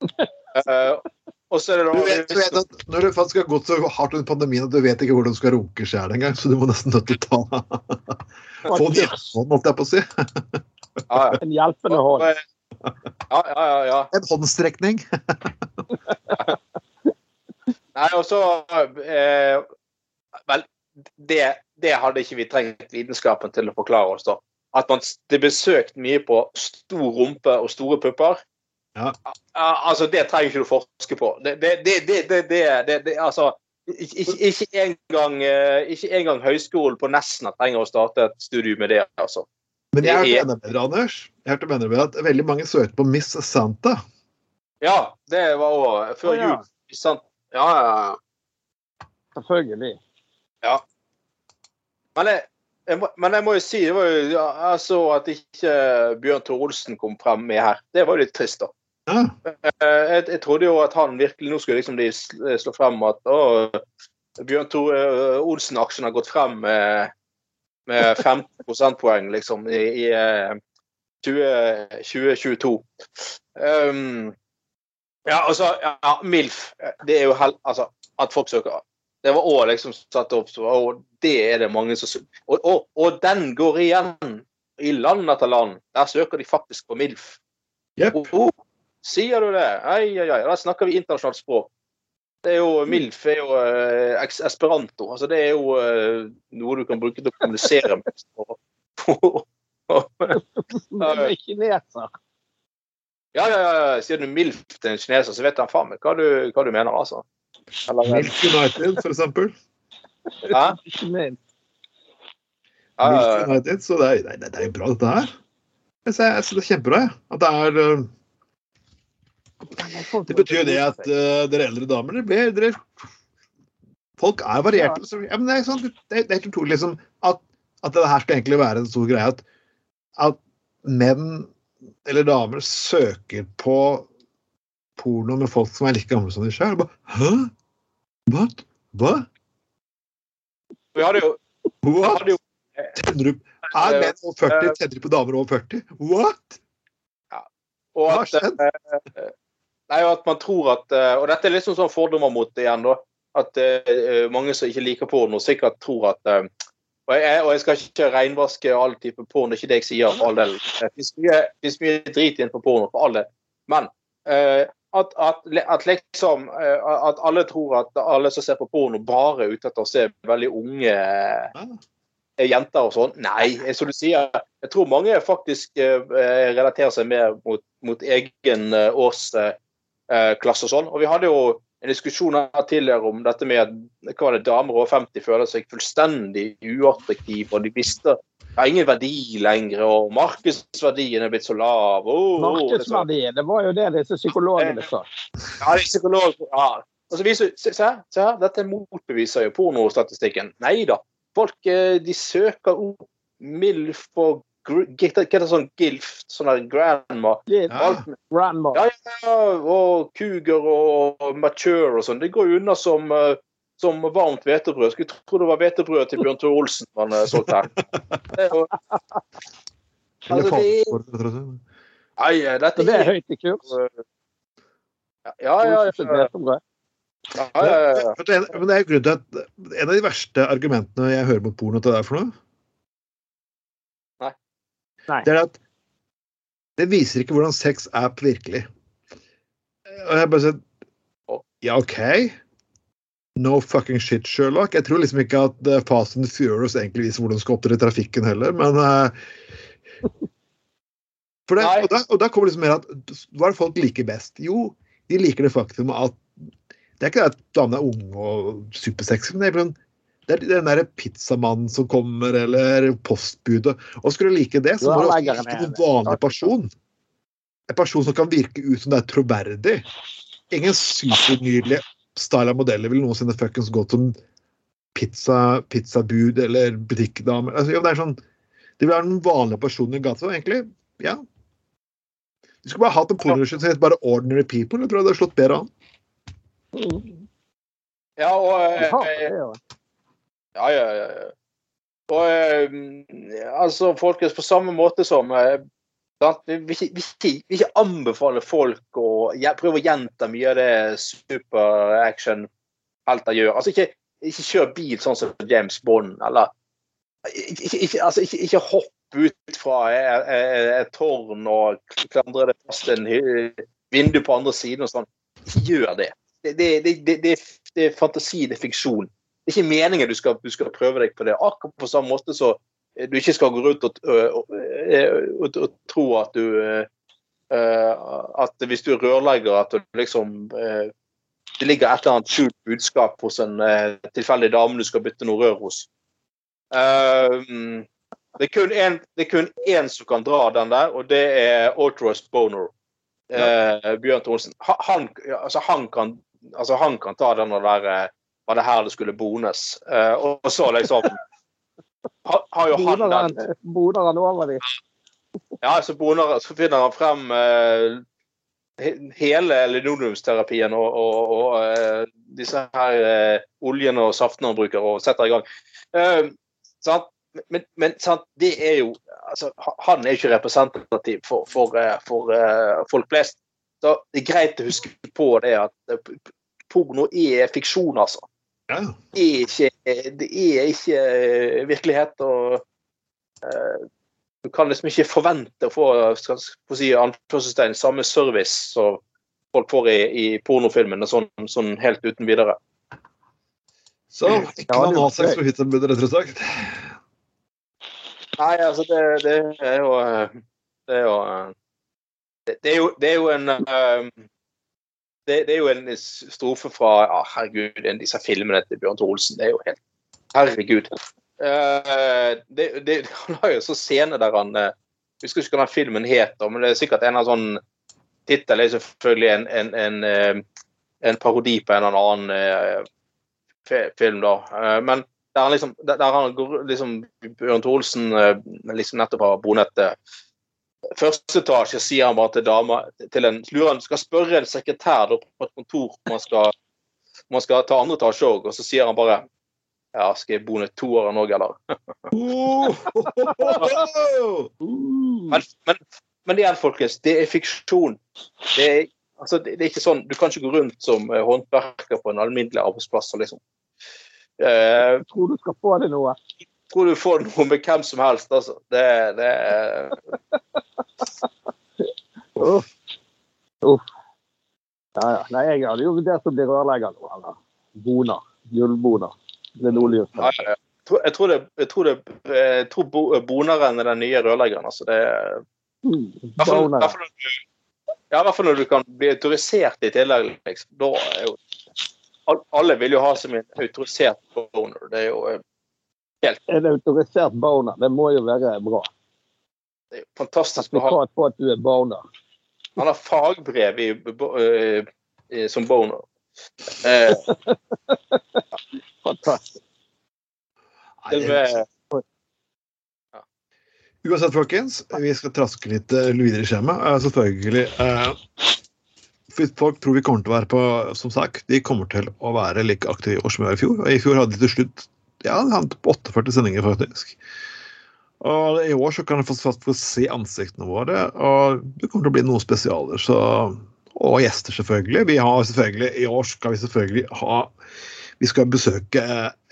Eh, og så er det
Du vet, du vet at når du faktisk har gått så hardt under pandemien at du vet ikke hvordan du skal runke sjæl engang, så du må nesten nødt til å ta Få en hånd, holdt jeg på å si.
ja, ja.
En hjelpende hånd.
Ja, ja, ja. ja.
En håndstrekning.
Nei, og så eh, Vel, det, det hadde ikke vi trengt vitenskapen til å forklare oss, da. At man, det ble søkt mye på stor rumpe og store pupper.
Ja.
Altså, det trenger ikke du forske på. Det, det, det, altså ikke, ikke, ikke, engang, eh, ikke engang høyskolen på Nesna trenger å starte et studium med det, altså.
Men jeg hørte enda bedre, Anders. Jeg hørte enda bedre at veldig mange søkte på Miss Santa.
Ja, det var òg før
ja.
jul. Ja, ja, ja.
Selvfølgelig.
Men jeg, jeg må, men jeg må jo si det var jo, jeg så at ikke Bjørn Tor Olsen kom frem med her. Det var jo litt trist, da.
Ja.
Eh, Jeg, jeg trodde jo at han virkelig Nå skulle liksom de slå frem at å, Bjørn Tore eh, Olsen-aksjen har gått frem med, med 15 prosentpoeng, liksom, i, i eh, 20, 2022. Um, ja, altså, ja, MILF. Det er jo hel, altså, at folk søker. Det var òg liksom satt opp så, og det er det mange som søker. Og, og, og den går igjen i land etter land. Der søker de faktisk på MILF.
Yep.
Oh, oh, sier du det? Ai, ai, ai. Da snakker vi internasjonalt språk. Det er jo, MILF er jo eh, esperanto. Altså, det er jo eh, noe du kan bruke til å kommunisere med.
Men er kineser.
Ja, ja, ja. Sier du MILF til en kineser, så vet han faen meg hva du, hva du mener, altså. Eller,
MILF United, for eksempel.
Hæ? MILF.
United, så det er, det er, det er bra, dette her. Jeg synes, det er kjempebra. At det er øh, Det betyr jo det at uh, dere eldre damer dere blir dere, Folk er varierte. Ja. ja, det er sånn, det, det er helt utrolig liksom, at, at det her skal egentlig være en stor greie. At, at menn eller damer søker på porno med folk som er like gamle som de sjøl. Hæ? Hva? Hva?
Vi hadde jo,
What?
hadde jo
Tenner du Er menn over 40 tenner på damer over 40? What?
og
Hva har skjedd?
Nei, at man tror at eh, Og dette er litt sånn fordommer mot det igjen, da. At uh, mange som ikke liker porno, sikkert tror at uh, og jeg, og jeg skal ikke reinvaske all type porno, det er ikke det jeg sier, for all del. Det finnes mye, finnes mye drit innenfor porno, for all del. Men uh, at, at, at liksom At alle tror at alle som ser på porno, bare er ute etter å se veldig unge jenter og sånn. Nei, som du sier, jeg tror mange faktisk relaterer seg mer mot, mot egen års klasse og sånn. Og vi hadde jo en diskusjon her tidligere om dette med at hva det, damer over 50 føler seg fullstendig uattraktive, og de mister har ingen verdi lenger, og markedsverdien er blitt så lav. Oh, oh, er
Markedsverdien, det var jo det disse psykologene sa.
Ja, de psykologene. Ja. Altså, viser, se, se se her, dette motbeviser jo pornostatistikken. Nei da. Folk eh, de søker opp MILF og Hva heter det sånn GILF? Sånn der grandma.
Er
Ja.
Grandma.
Ja, ja, og cougar og mature og sånn. Det går jo unna som, eh, som varmt hvetebrød. Skulle tro det var hvetebrød til Bjørn Tore Olsen man eh, solgte her. Er Altså, det nei, eh, dette
det er høyt i kurs.
Ja, ja, ja. Ja, ja, ja, ja.
Men det er- grunnen til at En av de verste argumentene jeg hører mot porno, til det er for noe.
Nei.
Det er at det viser ikke hvordan sex er på virkelig. Og jeg bare sier Ja, OK. No fucking shit, Sherlock. Jeg tror liksom ikke at eh, Fast and Furious egentlig viser hvordan du skal opptre i trafikken heller, men uh, for det, og, da, og da kommer liksom mer at Hva er det folk liker best? Jo, de liker det faktum at Det er ikke det at damene er unge og supersexy, men det er, sånn- det er den derre pizzamannen som kommer, eller postbudet. Og skulle du like det, så må du også like en vanlig person. En person som kan virke ut som det er troverdig. Ingen supernydelige styla modeller vil noensinne fuckings gått som pizza, pizzabud eller butikkdame. Altså, ja, det er sånn De vil være den vanlige personen i gata. Egentlig, ja. Du skulle bare hatt en pornoregissør som het bare 'Ordinary People'. Jeg tror det hadde slått bedre an.
Ja og eh,
det, ja.
Ja, ja. Og eh, altså, folkens, på samme måte som eh, vi, ikke, vi, vi ikke anbefaler folk å prøve å gjenta mye av det super-action-helter gjør. Altså, ikke, ikke kjør bil sånn som James Bond, eller ikke, ikke, altså, ikke, ikke hopp ut fra et, et, tårn og klandre det fast en vindu på andre siden og sånn. Ikke gjør det, det, det, det, det er fantasi, det er fiksjon. Det er ikke meningen du skal, du skal prøve deg på det. Akkurat på samme måte så du ikke skal gå rundt og, og, og, og tro at du At hvis du er rørlegger, at du liksom Det ligger et eller annet skjult budskap hos en uh, tilfeldig dame du skal bytte noe rør hos. Uh, det er kun én som kan dra den der, og det er Ortros Boner. Uh, Bjørn Thorsen. Han, han, altså, han, kan, altså, han kan ta den og eh, Var det her det skulle bones? Eh, og, så liksom har, har jo han den
boner han over de.
Ja, så, boner, så finner han frem eh, hele linoleumsterapien og, og, og eh, disse her eh, oljene og saftene han bruker, og setter i gang. Eh, sant? Men, men sant? det er jo altså, Han er jo ikke representativ for, for, eh, for uh, folk flest. Så det er greit å huske på det at porno er fiksjon, altså.
Ja.
Det er ikke, det er ikke eh, virkelighet. og uh, du kan liksom ikke forvente å få skal få si, samme service som folk får i, i pornofilmene, sånn, sånn helt uten videre.
Så ikke
Ja,
noe
det sex
på hyttebudet, rett og slett.
Nei, altså, det, det er jo eh, Det er jo det, det er jo, det er jo en eh, det, det er jo en strofe fra ja, Herregud, en av disse filmene til Bjørn Thor Olsen. Det er jo helt Herregud. Uh, han har jo så scene der han uh, Jeg husker ikke hva den filmen heter, men det er sikkert en av sånn Tittel er selvfølgelig en, en, en, eh, en parodi på en eller annen uh, film, da. Eh, men der han liksom, der, han går liksom Bjørn Thor Olsen eh, liksom nettopp har bonet eh, første etasje, sier han bare til dama til en lurer han skal spørre en sekretær da, på et kontor om han skal, om han skal ta andre etasje òg, og så sier han bare ja, skal jeg bo ned toeren òg, eller? Men, men, men igjen, folkens, det er fiksjon. Det er, altså, det, det er ikke sånn, Du kan ikke gå rundt som eh, håndverker på en alminnelig arbeidsplass liksom Uh,
Jeg tror du skal få det noe.
Tror du får noe med hvem som helst, altså. Det, det
Uff. Uff. Ja, ja. Nei, jeg hadde jo vurdert å bli rørlegger nå, eller boner. Gullboner. Linoleum.
ja, ja, ja. Jeg tror- det, jeg tror, det, jeg tror bo- boneren er den nye rørleggeren. altså det
er
I hvert fall- når når du kan bli autorisert i tillegg. Liksom. Da er jo alle vil jo ha som en autorisert boner. Det er jo eh,
En autorisert boner, det må jo være bra.
det er jo fantastisk å ha.
På at du er boner.
Han har fagbrev i, eh, som boner. Uh,
Fantastisk.
det med,
Uansett, folkens, vi skal traske litt eh, videre i skjemaet. Selvfølgelig Uh, Folk tror vi kommer til å være på Som sagt, de kommer til å være like aktive i år som vi var i fjor. Og I fjor hadde de til slutt ja, de hadde på 48 sendinger, faktisk. Og I år så kan du få, se ansiktene våre, og det kommer til å bli noen spesialer. Så, og gjester, selvfølgelig. Vi har selvfølgelig. I år skal vi selvfølgelig ha Vi skal besøke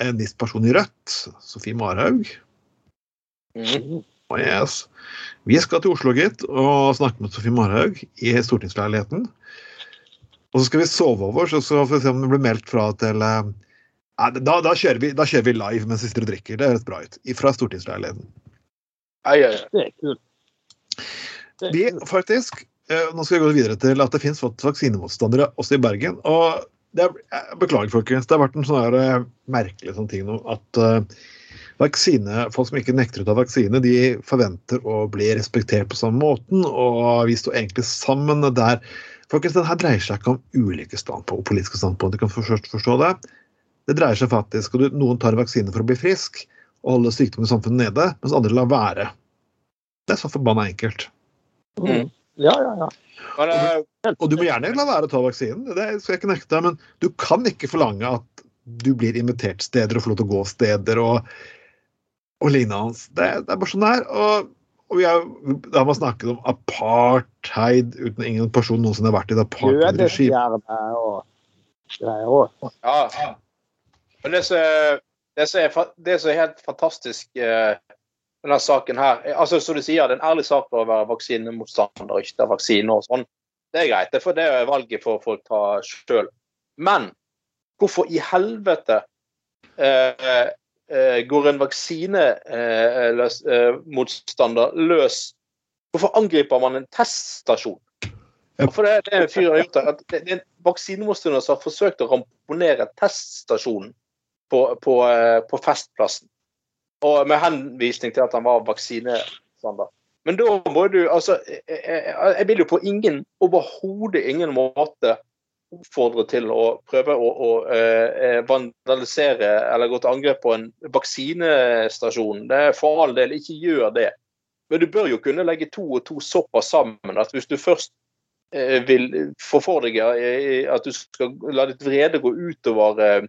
en viss person i Rødt, Sofie Marhaug.
mm,
Oh, yes. Vi skal til Oslo, gitt, og snakke med Sofie Marhaug i stortingsleiligheten. Og så skal vi sove over, så skal vi se om det blir meldt fra til eh, da, da, kjører vi, da kjører vi live mens vi sitter og drikker. Det høres bra ut. Fra stortingsleiligheten.
Det er kult.
Vi faktisk eh, Nå skal vi gå videre til at det finnes vaksinemotstandere også i Bergen. og det er, Beklager, folkens. Det har vært en sånn her, eh, merkelig sånn ting nå at uh, vaksine, folk som ikke nekter å ta vaksine, de forventer å bli respektert på samme måten. Og vi står egentlig sammen der. Folkens, den her dreier seg ikke om ulike standpunkt, politiske standpunkt. Du kan forstå det. Det dreier seg faktisk om at noen tar vaksine for å bli frisk og holde sykdom i samfunnet nede, mens andre lar være. Det er så forbanna enkelt.
Mm. Ja, ja, ja.
Og eh,
Og du må gjerne la være å ta vaksinen, det skal jeg ikke nekte, men du kan ikke forlange at du blir invitert steder og får lov til å gå steder og, og lignende. Det, det er bare sånn det er. Og, og vi har, da har man snakket om apartheid uten ingen person noensinne har vært i et apartheid-regime.
Òg.
ja. Men det som er- det som er, det som er helt fantastisk eh, denne saken her er- altså Som du sier, det er en ærlig sak å være vaksinemotstander og ikke ta vaksine og sånn. Det er greit. Det for det valget får folk ta sjøl. Men hvorfor i helvete eh, eh, går en vaksinemotstander løs? Hvorfor angriper man en teststasjon? For det, det er en fyr har gjort det, at det er en vaksinemotstander som har forsøkt å ramponere teststasjonen på, på, eh, på Festplassen. Og med henvisning til at han var vaksinestandard. Men da må du altså Jeg, vil jo på ingen, overhodet ingen måte oppfordre til å prøve å, å eh, vandalisere eller gå til angrep på en vaksinestasjon. Det er for all del, ikke gjør det. Men du bør jo kunne legge to og to såpass sammen at hvis du først eh, vil få for deg eh, at du skal la ditt vrede gå utover eh,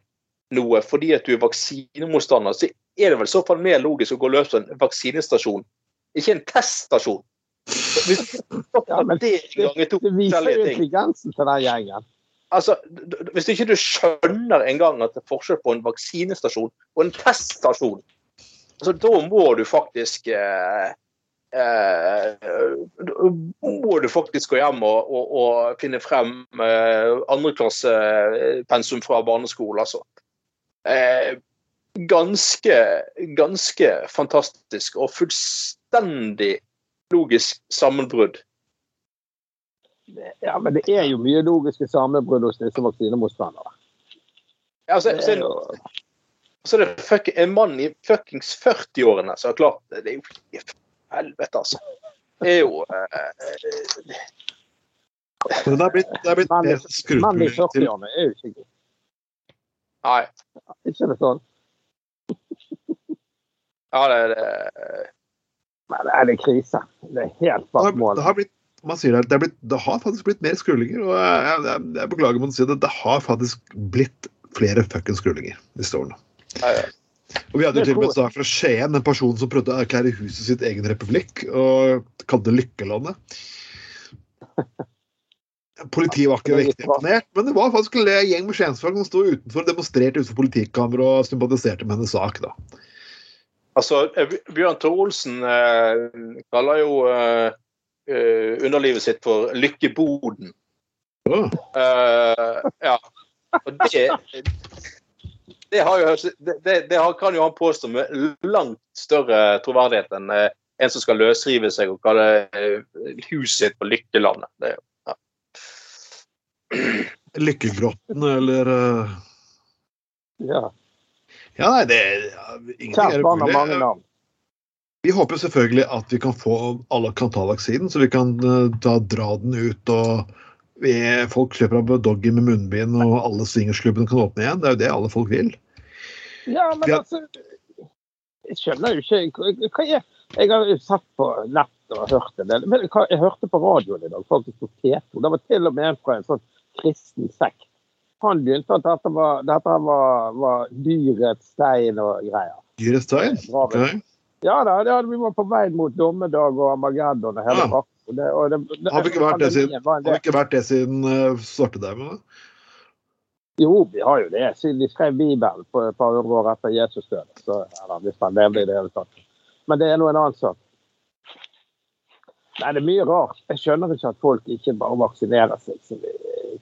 noe fordi at du er vaksinemotstander, så er det vel så fall mer logisk å gå løs på en vaksinestasjon, ikke en teststasjon. Hvis
Ja, men
det det,
Det viser jo intelligensen til den gjengen.
Altså, Hvis ikke du skjønner engang at det er forskjell på en vaksinestasjon og en teststasjon, altså, da må du faktisk eh, eh, må du faktisk gå hjem og, og, og finne frem eh, andreklassepensum fra barneskolen, altså. Eh, ganske, ganske fantastisk og fullstendig logisk sammenbrudd.
Ja, men det er jo mye logiske sammenbrudd hos disse vaksinemotstandere.
Altså, så,
er jo-
så det er fuck, en mann i fuckings 40-årene som har klart det. Det er jo i helvete, altså. Det er jo eh,
Men det er blitt, det er blitt
Mann i 40-årene er jo ikke
Nei.
Ikke det sånn?
Ja, det, det
Nei, det er det krise. Det er helt bak mål.
det har blitt man sier det, det, er blitt, det har faktisk blitt mer skrullinger. og jeg, jeg, jeg beklager med å si det, det har faktisk blitt flere fuckings skrullinger disse årene.
ja, ja.
Og Vi hadde jo til og med en sak fra Skien, en person som prøvde å erklære huset sitt egen republikk, og kalte det Lykkelandet. Politiet var ikke riktig imponert, men det var faktisk en gjeng med skiensfolk som sto utenfor og demonstrerte utenfor politikammeret og sympatiserte med hennes sak. da.
Altså, eh, Bjørn Tore Olsen eh, kaller jo eh, eh, underlivet sitt for Lykkeboden.
Oh.
Eh, ja. Og det det, har jo, det, det, kan jo han påstå med langt større troverdighet enn eh, en som skal løsrive seg og kalle huset sitt for Lykkelandet. Det, er jo-
Lykkegrotten eller uh,
Ja.
Ja, nei, det ja,
Kjært barn har mange navn.
Vi håper selvfølgelig at vi kan få alle kan ta vaksinen, så vi kan uh, da dra den ut og vi, folk slipper av doggy med munnbind, og alle swingersklubbene kan åpne igjen. Det er jo det alle folk vil.
Ja, men
har,
altså Jeg skjønner jo ikke hva er Jeg har jo sett på nett og hørt en del. Men jeg hørte på radioen i dag, faktisk på P2. Det var til og med en fra en sånn kristen sekt. Han begynte at dette var, dette var, var dyrets stein og greier.
Dyrets
stein?
Okay.
Ja da, ja, vi var på vei mot dommedag og Armageddon og hele
Ja.
Og det, og det, det,
Har vi ikke vært det siden, har vi ikke vært det siden uh, svartedauden?
Jo, vi har jo det. Siden de skrev Bibelen på et par år etter Jesus døde. Så, eller hvis han levde i det hele tatt. Men det er nå en annen sak. Nei, det er mye rart. Jeg skjønner ikke at folk ikke bare vaksinerer seg, så vi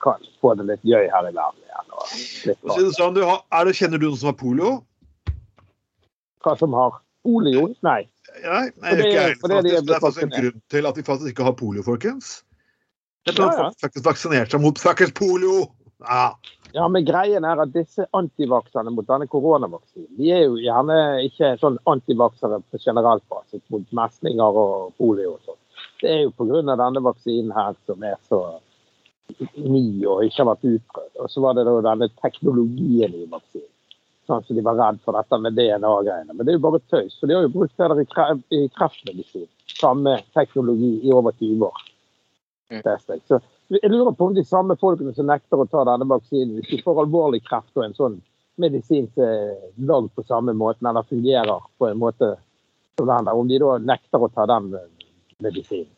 kan få det litt gøy her i verden igjen. Og litt
sånn, du har, er det, kjenner du noen som har polio?
Hva som har polio? Nei.
Nei, nei
det-
ikke jeg.
for det er
faktisk. En grunn til at vi faktisk ikke har polio, folkens. Det er
Ja, ja.
faktisk vaksinert seg mot fuckings polio! Ja.
Ja, men greien er at disse antivakserne mot denne koronavaksinen, de er jo gjerne ikke sånn antivaksere på generelt basis mot meslinger og polio og sånn. Det er jo pga. denne vaksinen her som er så ny og ikke har vært utprøvd. Og så var det da denne teknologien i vaksinen. Sånn så de var redd for dette med DNA-greiene. Men det er jo bare tøys. For de har jo brukt det der i, kre i kreftmedisin. Samme teknologi i over 20 år.
Mm.
Så jeg lurer på om de samme folkene som nekter å ta denne vaksinen, hvis de får alvorlig kreft og en sånn medisin som lagd på samme måten, eller fungerer på en måte som den der, om de da nekter å ta den eh, medisinen.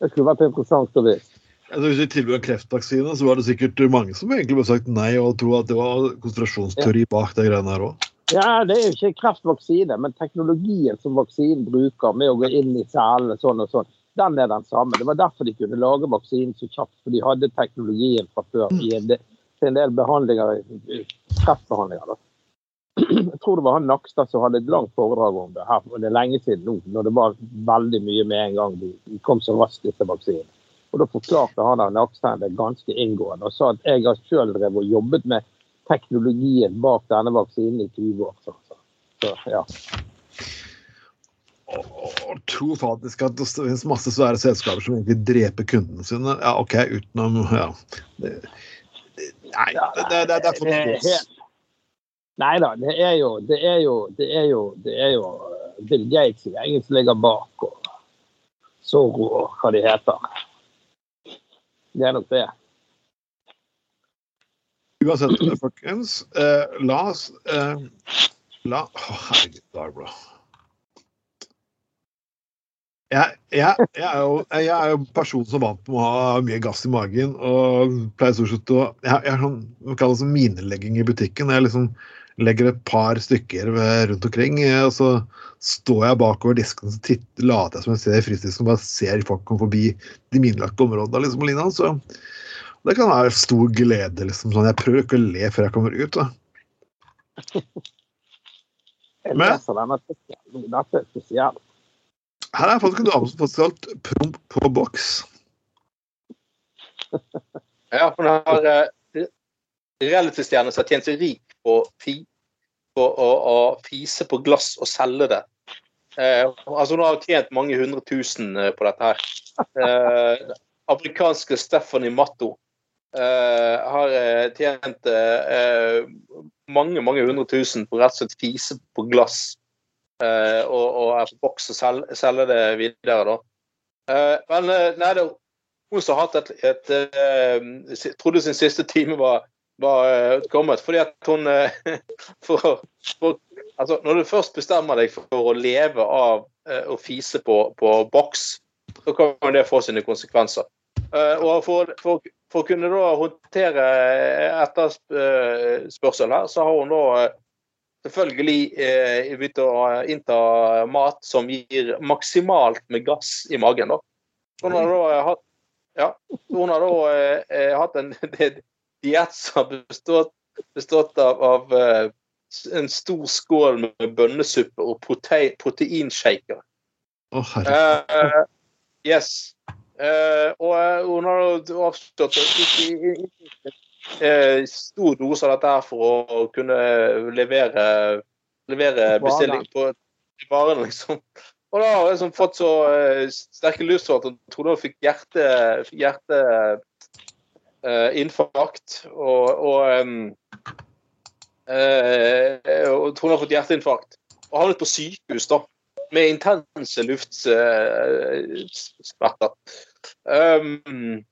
Det skulle vært interessant å vite.
Altså, hvis vi tilbyr kreftvaksine, så var det sikkert mange som egentlig ville sagt nei og tro at det var konspirasjonsteori bak de greiene her òg.
Ja, Det er jo ikke kreftvaksine, men teknologien som vaksinen bruker med å gå inn i cellene sånn og sånn, den er den samme. Det var derfor de kunne lage vaksinen så kjapt, for de hadde teknologien fra før i en del, en del behandlinger, kreftbehandlinger. Da. Jeg tror det var han Nakstad som hadde et langt foredrag om det her, og det er lenge siden nå, når det var veldig mye med en gang de, kom så raskt, etter vaksinene. Og Da forklarte han der Nakstein det ganske inngående og sa at jeg har selv drevet og jobbet med teknologien bak denne vaksinen i 20 år. Så, så, så ja.
Og tro faktisk at det finnes masse svære selskaper som egentlig dreper kundene sine. Ja, OK, utenom Ja. Det, det, nei, det, det, det, det er for
helt- Nei da, det er jo det er jo, det er jo, det er jo Bill Gates i gjengen som ligger bak, og Zorro og hva de heter. Det er nok det.
Uansett, folkens, eh, la oss eh, La Å, herregud, Barbara. Jeg, jeg, jeg, er jo, jeg er jo en person som vant med å ha mye gass i magen. Og pleier stort sett å Jeg, har sånn det sånn minelegging i butikken. Jeg liksom legger et par stykker rundt omkring, eh, og så står jeg bakover disken og titter, later jeg som jeg ser i frysdisken og bare ser folk komme forbi de minelagte områdene. liksom, og lignende, så det kan være stor glede. liksom, sånn, Jeg prøver ikke å le før jeg kommer ut. da.
Jeg
Men-
leser denne artikkelen. Dette er spesielt.
Her er faktisk en dame som faktisk kalt promp på boks.
Ja, for hun har uh, realitystjerne som har tjent seg rik på, fi, på å, å fise på glass og selge det. Eh, altså Hun har tjent mange hundre tusen eh, på dette her. Eh, afrikanske Stephanie Matto eh, har eh, tjent eh, mange mange hundre tusen på rett og slett fise på glass. Og, og er på boks og selge, selge det videre, da. Men nei, det hun som har hatt et, et, si- trodde sin siste time var, var eh, kommet. Fordi at hun eh, for, for, altså, Når du først bestemmer deg for å leve av eh, å fise på, på boks, så kan det få sine konsekvenser. Og for, for, for å kunne da håndtere etterspørsel her, så har hun da selvfølgelig begynt å innta mat som gir maksimalt med gass i magen. da. Hun har da hatt ja, hun har da hatt en diett som har bestått, bestått av, av eh, en stor skål med bønnesuppe og prote proteinshaker.
Oh.
Eh, yes. Uh, og hun har å eh, stor dose av dette her for å kunne levere, levere bestilling på varene, liksom. Og da har hun liksom fått så uh, sterke lystår at hun trodde hun fikk hjerte, hjerte infarkt. Og, og, eh, og hun har fått hjerteinfarkt. Og havnet på sykehus, da. Med intense luftsmerter. Um,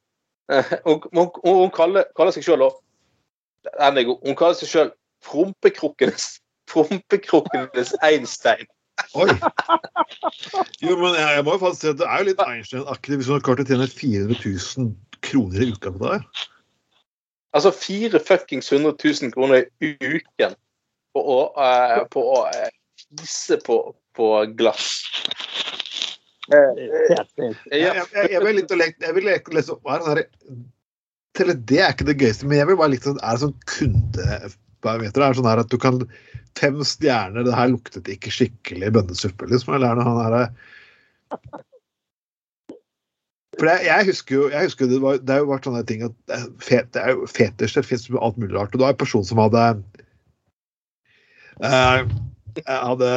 og, og hun kaller, kaller seg sjøl Hun kaller seg sjøl Prompekrukkenes Prompekrukkenes Einstein.
Oi! Jo, men jeg, jeg må jo faktisk si at det er jo litt Einstein-aktig hvis hun har klart å tjene 400 000 kroner i uka på det her.
Altså fire fuckings 100 000 kroner i uken på å, uh, på å uh, fise på, på glass.
Helt.
Jeg, jeg, jeg vil litt å leke Jeg vil leke lese opp er til Det er ikke det gøyeste, men jeg vil bare like sånn Er det sånn kundebarometer? Er det sånn her at du kan Fem stjerner, det her luktet ikke skikkelig bønnesuppe, liksom? Eller er det han her For jeg, jeg husker jo jeg husker det, var, det har jo vært sånne ting at er fet, det er jo fetisj, det fins alt mulig rart. Og da er en person som hadde eh, hadde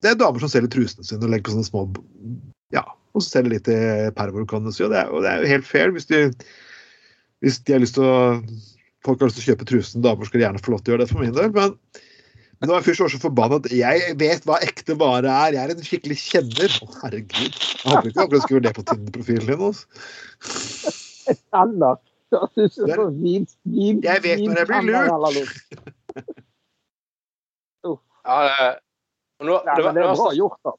det er damer som selger trusene sine og legger på sånne små Ja, og så selger litt i pervor, kan du si. Og det, er, og det er jo helt fair hvis de, hvis de har lyst til å Folk har lyst til å kjøpe trusen, damer skal gjerne få lov til å gjøre det for min del. Men, men nå er først så forbanna at jeg vet hva ekte vare er. Jeg er en skikkelig kjenner. Å, herregud. Jeg håper ikke akkurat skriver det på Tinder-profilen din. Altså.
Eller så synes jeg
er-
så
vet når jeg blir lurt.
Ja, det, nå, det,
det er
det var-
bra gjort, da.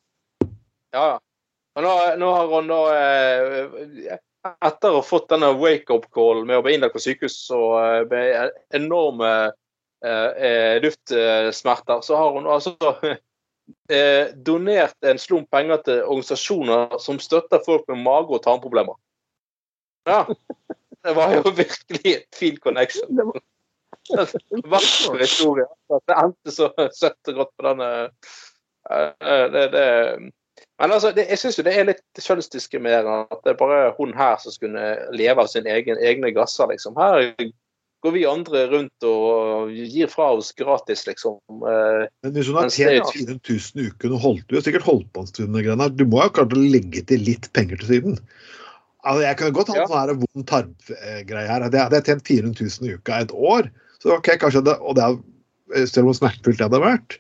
Ja, ja. Men nå, nå har hun da eh, Etter å ha fått denne wake-up-callen med å bli innlagt på sykehus og eh, enorme eh, eh, luftsmerter, så har hun altså eh, donert en slump penger til organisasjoner som støtter folk med mage- og tarmproblemer. Ja. Det var jo virkelig et fin connection. Vakker historie. Det endte så søtt og godt på denne eh, det, det, Men altså, det, jeg syns jo det er litt kjønnsdiskriminerende at det er bare hun her som skulle leve av sine egen, egne gasser, liksom. Her går vi andre rundt og gir fra oss gratis, liksom. Eh,
Men hvis hun har tjent 400 000 i uken og holdt Du har sikkert holdt på en stund, du må jo klart å legge til litt penger til siden. Altså, jeg kunne godt hatt
Ja.
sånn vond tarmgreie her. Hadde jeg tjent 400 000 i uka et år, så ok, kanskje det, og det er, selv hvor smertefullt det hadde vært,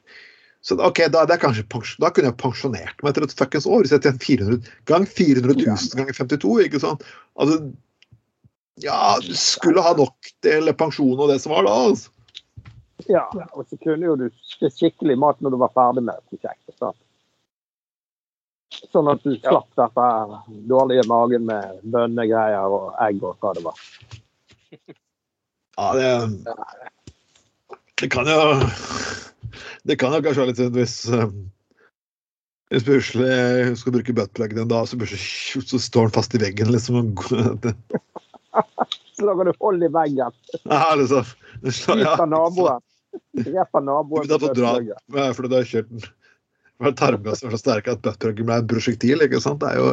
så ok, da, det kanskje, da kunne jeg pensjonert meg etter et fuckings år. Hvis jeg tjente 400 gang 400 000 ganger 52, ikke sant? Altså, ja, du skulle ha nok til pensjon og det som var da. altså.
ja, og så kunne jo du skikkelig mat når du var ferdig med prosjektet. Sant? Sånn at du
Ja.
slapp dette her dårlige magen med bønnegreier og egg og hva det var.
Ja, det, det kan jo Det kan jo kanskje være litt sånn hvis um, hvis plutselig skal bruke buttpluggen en dag, så, så står den fast i veggen, liksom.
Så lager du hold i veggen.
Ja, liksom.
Ut av naboen. Rett av
Du
naboen.
da få dra fordi du har kjørt den for Tarmgassen er så sterk at buttpluggen ble et prosjektil, ikke sant? Det er jo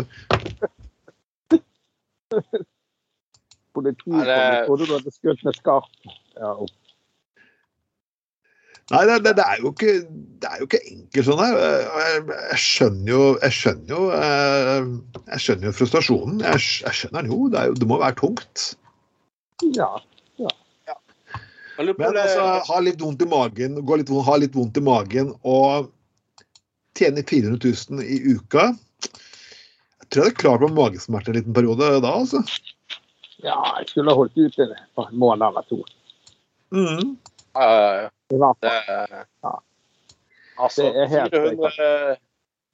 Politiet trodde du hadde skutt med skarpt. Ja, og-
Nei, det, det, det er jo ikke det er jo ikke enkelt sånn her. Jeg, jeg skjønner jo Jeg skjønner jo eh, Jeg skjønner jo frustrasjonen. Jeg, jeg skjønner den jo. Det, jo. det må være tungt.
ja.
Men altså, ha litt vondt i magen, gå litt, ha litt vondt i magen og tjene 400 000 i uka Jeg tror jeg hadde klart meg med magesmerter en liten periode da, altså.
ja, jeg skulle holdt ut en måned eller to.
Mm.
Ja, ja, ja. Altså,
Det er helt
400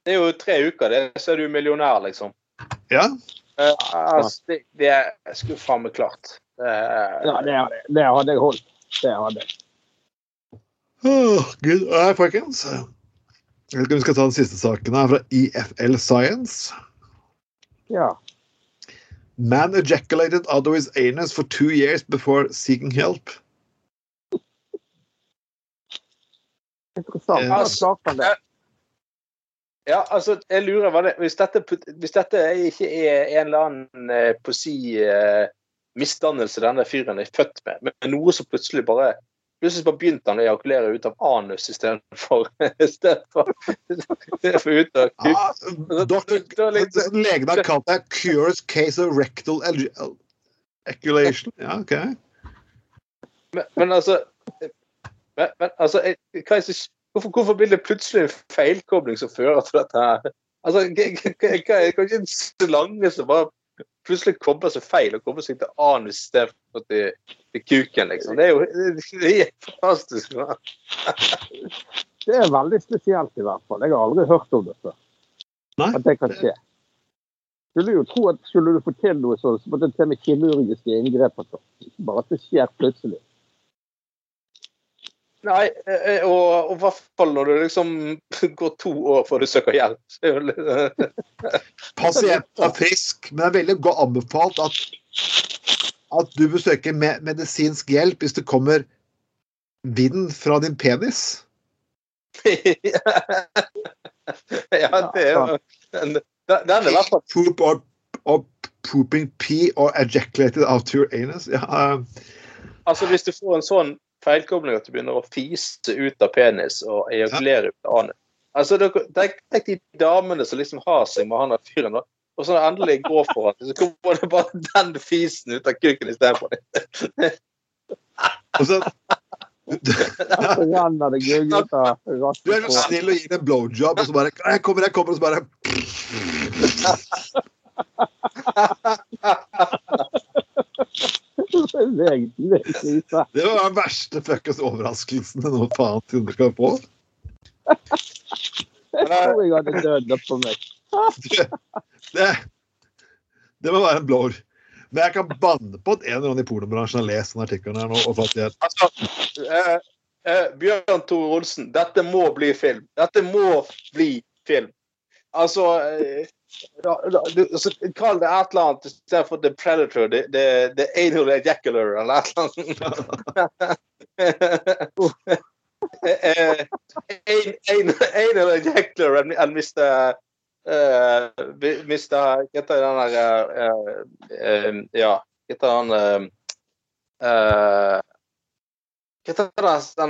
Det er jo tre uker, det, så er du millionær, liksom.
Ja.
Uh, altså, det, det er meg klart. Det er,
Ja, det, det hadde jeg holdt. Det hadde jeg.
Åh, Gud. Nei, folkens. Jeg vet ikke om vi skal ta den siste saken her fra EFL Science.
Ja.
Man ejaculated out of his anus for two years before seeking help.
Interessant.
Altså,
svarte han det?
Ja, altså, jeg lurer det Hvis dette, hvis dette ikke er en eller annen på å eh, misdannelse denne fyren er født med, men noe som plutselig bare Plutselig bare begynte han å ejakulere ut av anus istedenfor istedenfor for ut av kuk.
Ja, legen har kalt det 'curious case of rectal ejaculation'. Ja, OK.
Men, men altså men, men, altså, jeg- hva er det, hvorfor, hvorfor blir det plutselig en feilkobling som fører til dette her? Altså, hva- er kanskje en slange som bare plutselig kobler seg feil og kobler seg til anus istedenfor til, til kuken, liksom? Det er jo det er fantastisk. Da.
Det er veldig spesielt i hvert fall. Jeg har aldri hørt om det før. At det kan skje. Skulle jo tro at skulle du få til noe sånt, så måtte det til med kirurgiske inngrep. Ikke Bare at det skjer plutselig.
Nei, eh, og og i hvert fall når det liksom går to år før du søker hjelp. Er
Pasienten er frisk, men det er veldig godt anbefalt at, at du besøker med medisinsk hjelp hvis det kommer vind fra din penis.
ja, det er jo Den er i hvert fall
Poop or, or pooping pee or ejaculated out your anus. Ja, um.
Altså, hvis du får en sånn feilkobling at du begynner å fise ut av penis og ejakulere ut av anus Altså, Tenk de damene som liksom har seg med han der fyren. Og så når endelig går for ham, så kommer det bare den fisen ut av kuken istedenfor.
og så,
Så renner det gugg ut av
du er så snill og gir en blowjob, og så bare Jeg kommer, jeg kommer, og så bare
på.
Det var den verste fuckings overraskelsen noe faen kunne skal få.
Jeg tror jeg hadde dødd på meg.
Det, det må være en blower. Men jeg kan banne på at en eller annen i pornobransjen har lest den artikkelen her nå og fått igjen.
Altså, eh, eh, Bjørn Tore Olsen, dette må bli film. Dette må bli film. Altså, eh, Kall det et eller annet istedenfor The Predator, The, the, the Anal Ejacular, eller et eller annet. Eh, an- an- Anal Ejacular and, Mr. Uh, Mr. Hva heter den der eh, eh, Ja, hva heter han eh, eh, hva heter det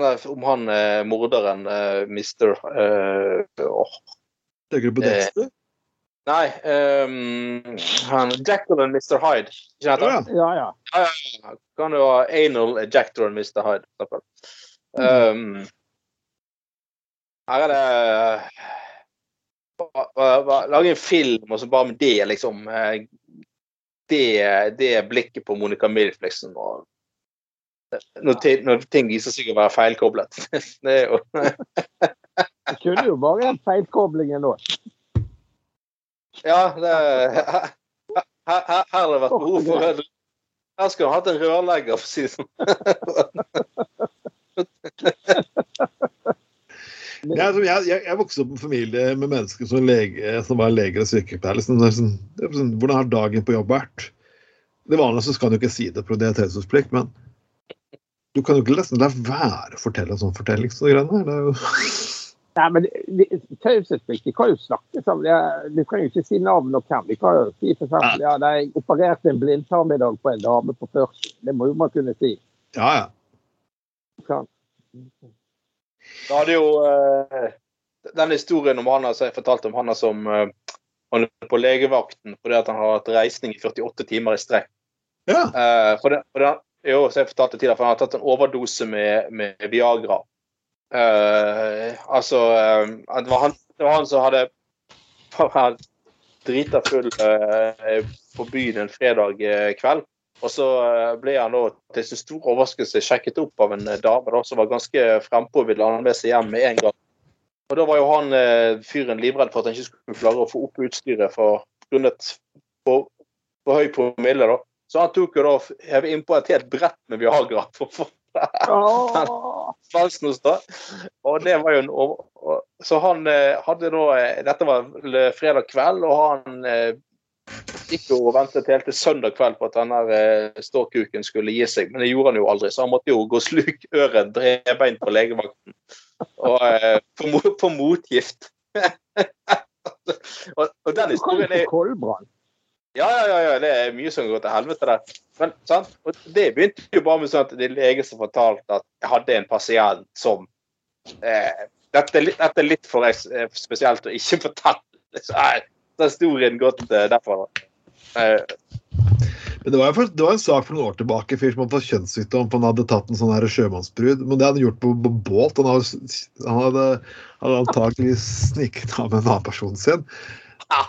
der om han eh, morderen, eh, eh, åh,
Tenker du på
Eh,
Dexter?
Nei, um, han Jackal and Mr. Hyde. Ikke sant?
ja.
Ja, ja.
Ja. Kan du ha Anal Ejector and Mr. Hyde. Um, her er det ba- Lage en film og så bare med det, liksom. eh, Det, det blikket på Monica Milf, liksom. Og, når, når ting viser seg å være feilkoblet. Det er jo
kunne jo bare en feilkobling nå.
Ja, det her, har det vært behov for en Her skulle han hatt en rørlegger, for å si
jeg, jeg, jeg vokste opp i en familie med mennesker som, lege, som var leger og sykepleiere. Liksom, sånn, sånn, hvordan har dagen på jobb vært? Det vanlige skal du ikke si det, det er taushetsplikt, men du kan jo ikke nesten la være å fortelle en sånn fortelling. Så. Det er jo...
Nei, men Taushetsplikt. Kan jo snakke sammen. Ja, Du kan jo ikke si navn og hvem. Vi kan jo si for eksempel ja, De opererte en blindtarm i dag på en dame på 40. Det må jo man kunne si.
Ja, ja.
Kan.
Da hadde jo eh, den historien om han som jeg fortalte om han som eh, han er på legevakten fordi at han har hatt reisning i 48 timer i strekk.
ja.
Eh, for det, for det, jo, så jeg fortalte tidligere, for han har tatt en overdose med, med Viagra. Eh, altså uh, det, var han, det var han som hadde var drita full uh, på byen en fredag kveld. Og så ble han da til sin store overraskelse sjekket opp av en dame da, som var ganske frempå og ville ha med seg hjem med en gang. Og da var jo han fyren livredd for at han ikke skulle klare å få opp utstyret for grunnet på, på høy promille. da. Så han tok jo da innpå et helt brett med Viagra for å da. Og det var jo en over... Så han eh, hadde da eh, Dette var fredag kveld, og han eh, gikk jo og ventet helt til søndag kveld på at denne eh, ståkuken skulle gi seg, men det gjorde han jo aldri. Så han måtte jo gå sluk øret drebeint på legevakten og eh, mo- motgift. og, og den historien er ja, ja, ja, ja, det er mye som går til helvete der. Men, sant? Og det begynte jo bare med sånn at det er lege som fortalte at jeg hadde en pasient som eh, dette, er litt, dette er litt for eh, spesielt å ikke fortelle. Så er så er historien gått eh, derfra. Eh,
Men det var, for, det var en sak for noen år tilbake. Fyr som hadde fått kjønnssykdom. for Han hadde tatt en sånn her sjømannsbrud. Men det hadde han gjort på, på båt. Han hadde, han hadde, hadde antagelig sniket av med en annen person sin.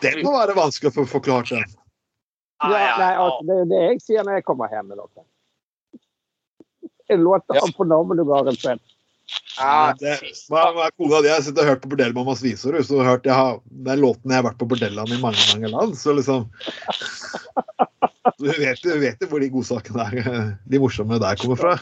Det må være vanskelig å få forklart. Det.
Ja, nei, altså, det er jo det jeg sier når jeg kommer hjem med noe. låt av
fornavnet
du på en spenn.
Ja,
Det, hva, kona di har sittet og hørt på Bordellmammas visor, så har hørt, jeg har, er låten jeg har vært på bordellene i mange mange land. Så liksom Du vet jo hvor de godsakene er, de morsomme der kommer fra.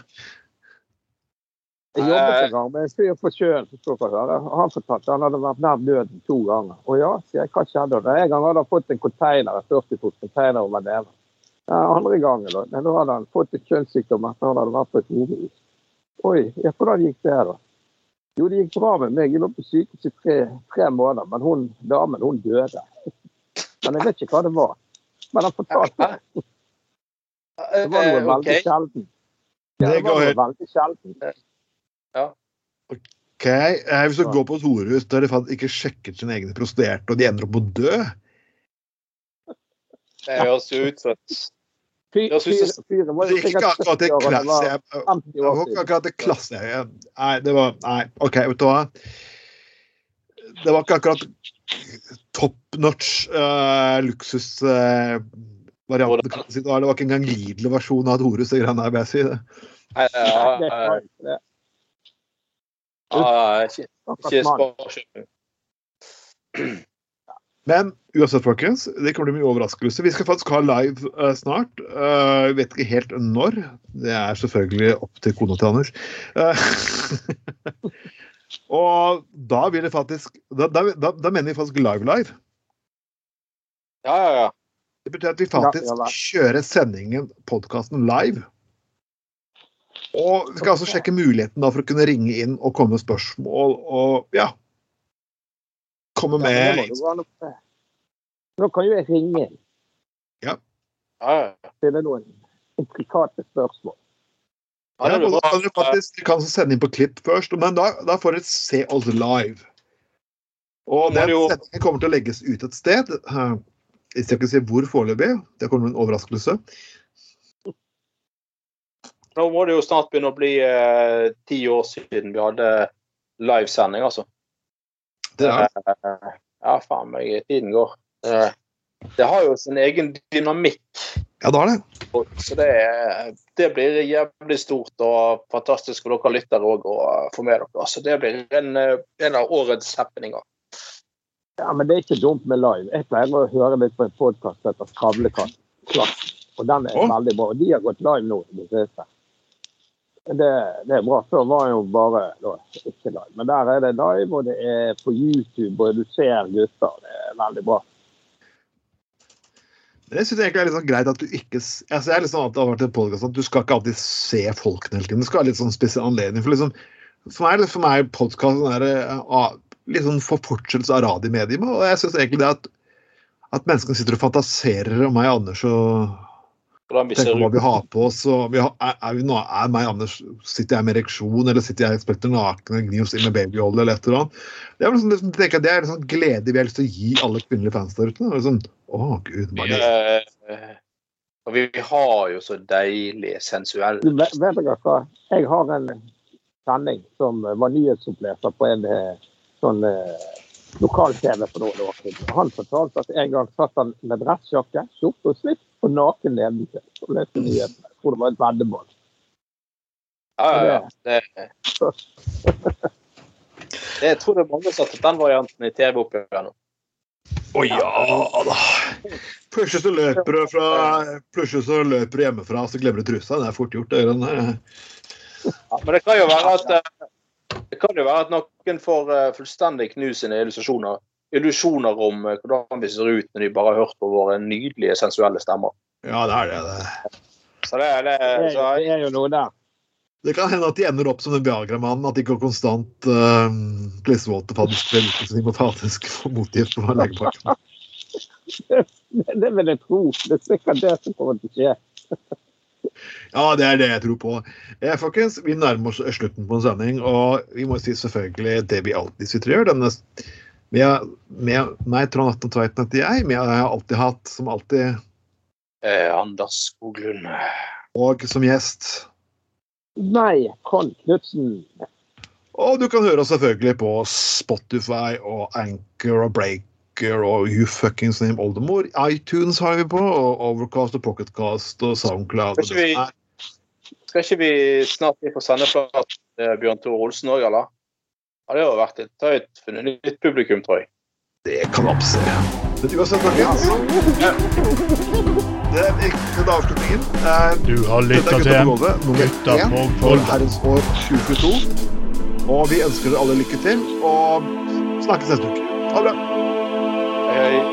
Jeg jobbet en gang med en fyr på sjøen som skulle få høre. Han fortalte han hadde vært nær døden to ganger. Og ja, sier jeg, hva skjedde? da? En gang hadde han fått en container, en 40 fot container over nede. Den andre gangen da, da hadde han fått et kjønnssykdom etter han hadde vært på et hovedhus. Oi, ja, hvordan gikk det da? Jo, det gikk bra med meg. Jeg lå på sykehus i tre, tre måneder, men hun damen, hun døde. Men jeg vet ikke hva det var. Men han fortalte det. Det var noe
eh,
veldig sjelden.
Det
var
går
noe veldig sjelden.
Ok, eh, Hvis du går på et horehus der de ikke sjekket sine egne prostituerte, og de ender opp med å dø
Det høres jo ut som et det-
er ikke akkurat det
70 det
klasse
var
jeg, det var ikke akkurat det klasse jeg Nei, det var Nei, OK, vet du hva. Det var ikke akkurat top notch uh, luksusvarianten. det var ikke engang Lidl-versjonen av et horehus, det greiene der, vil jeg si. det.
Nei,
Det
ja,
ikke
Ikke.
Men uansett, folkens, det kommer til å bli mye overraskelse. Vi skal faktisk ha live uh, snart. Uh, Vi vet ikke helt når. Det er selvfølgelig opp til kona til Anders. Uh, og da vil det faktisk Da, da, da, da mener vi faktisk live-live.
Ja, ja, ja.
Det betyr at vi faktisk
ja ja,
kjører sendingen, podkasten, live. Og vi skal altså sjekke muligheten da for å kunne ringe inn og komme med spørsmål og ja. Komme med
Nå kan jo jeg ringe inn
ja,
stille noen intrikate spørsmål.
Ja,
og da kan dere faktisk dere kan sende inn på klipp først, men da, da får dere se oss live. Og den sendingen kommer til å legges ut et sted. Hvis Jeg skal ikke si hvor foreløpig, det kommer en overraskelse.
Nå må det jo snart begynne å bli eh, ti år siden vi hadde livesending, altså.
Det er,
Eh, ja, faen meg, tiden går. Eh, det har jo sin egen dynamikk.
ja, det har det.
Så det, det blir jævlig stort og fantastisk for dere lyttere òg å få med dere. Så det blir en, eh, en av årets happeninger.
Ja, men det er ikke dumt med live. Jeg pleier å høre litt på en podkast som heter Skravlekast. Og den er
oh.
veldig bra. Og de har gått live nå. i det siste. Det, det er bra. Før var jo bare da, ikke live. Men der er det live, og det er på YouTube, og du ser gutter. Det er veldig bra.
Jeg syns egentlig er litt sånn greit at du ikke altså jeg er litt sånn at det har vært en podcast at Du skal ikke alltid se folkene hele tiden. Du skal ha litt sånn spesiell anledning. For, liksom, for meg, for meg er podkast sånn eh, litt sånn for fortsettelse av radiomediet. Og jeg syns egentlig det at, at menneskene sitter og fantaserer om meg Anders og
Ser
på hva vi har på oss. Og vi har, er, er, vi nå, er meg Anders Sitter jeg med ereksjon, eller sitter jeg spretter naken og gnir oss inn med babyolje eller et eller annet? Det er sånn, liksom, det, jeg, det er en sånn glede vi har lyst til å gi alle kvinnelige fans der ute. Det er Sånn, å, gud, bare det.
Eh, og vi har jo så deilig
sensuell vet, dere hva? Jeg har en sending som var nyhetsoppleser på en eh, sånn eh, lokal-TV for noen år siden. Han fortalte at en gang satt han med dressjakke, skjorte og slips og naken ledelse. og leste nyhetene. Jeg tror det var et veddemål.
Ja, ja, ja. Det, det, jeg tror det er mange som har tatt den varianten i TV opp igjen.
Å ja da. Plutselig så løper du fra Plutselig så løper du hjemmefra, så glemmer du trusa. Det er fort gjort. Det,
Ja, men det kan jo være at eh, det kan jo være at noen får eh, fullstendig knust sine illustrasjoner. Illusjoner om eh, hvordan vi ser ut når de bare har hørt på våre nydelige, sensuelle stemmer.
ja, det er det. det.
Så det, det,
Det
så,
det er jo noe der.
Det kan hende at de ender opp som den Viagra-mannen. At de går konstant uh, klissvåte for at de skal faktisk få motgift på legepakken.
Det, det vil jeg tro. Det er sikkert det som kommer til å skje.
Ja, det er det jeg tror på. Eh, folkens, vi nærmer oss slutten på en sending, og vi må si selvfølgelig det vi alltid sitter og gjør. Denne, med, med meg, Trond Atten Tveiten heter jeg. Vi har alltid hatt, som alltid,
Eh, Anders Skoglund.
og som gjest.
Nei, Kon Knutsen.
Og du kan høre oss selvfølgelig på Spotify og Anchor og Breaker og You Fuckings Name Oldemor. iTunes har vi på, og Overcast og Pocketcast og Soundcloud.
Skal ikke vi- Skal ikke vi snart bli på sendeflat eh, Bjørn Tore Olsen òg, eller? Ja, det har vært litt tøyt er funnet nytt publikum, tror jeg.
Det kan oppse. Men uansett, altså Det er den avslutningen. Eh,
Du har lytta
er
til
Gutta på gulvet,
Gutta på
for herrens år 2022. Og vi ønsker dere alle lykke til, og snakkes neste uke. Ha det bra.
Hei, hei.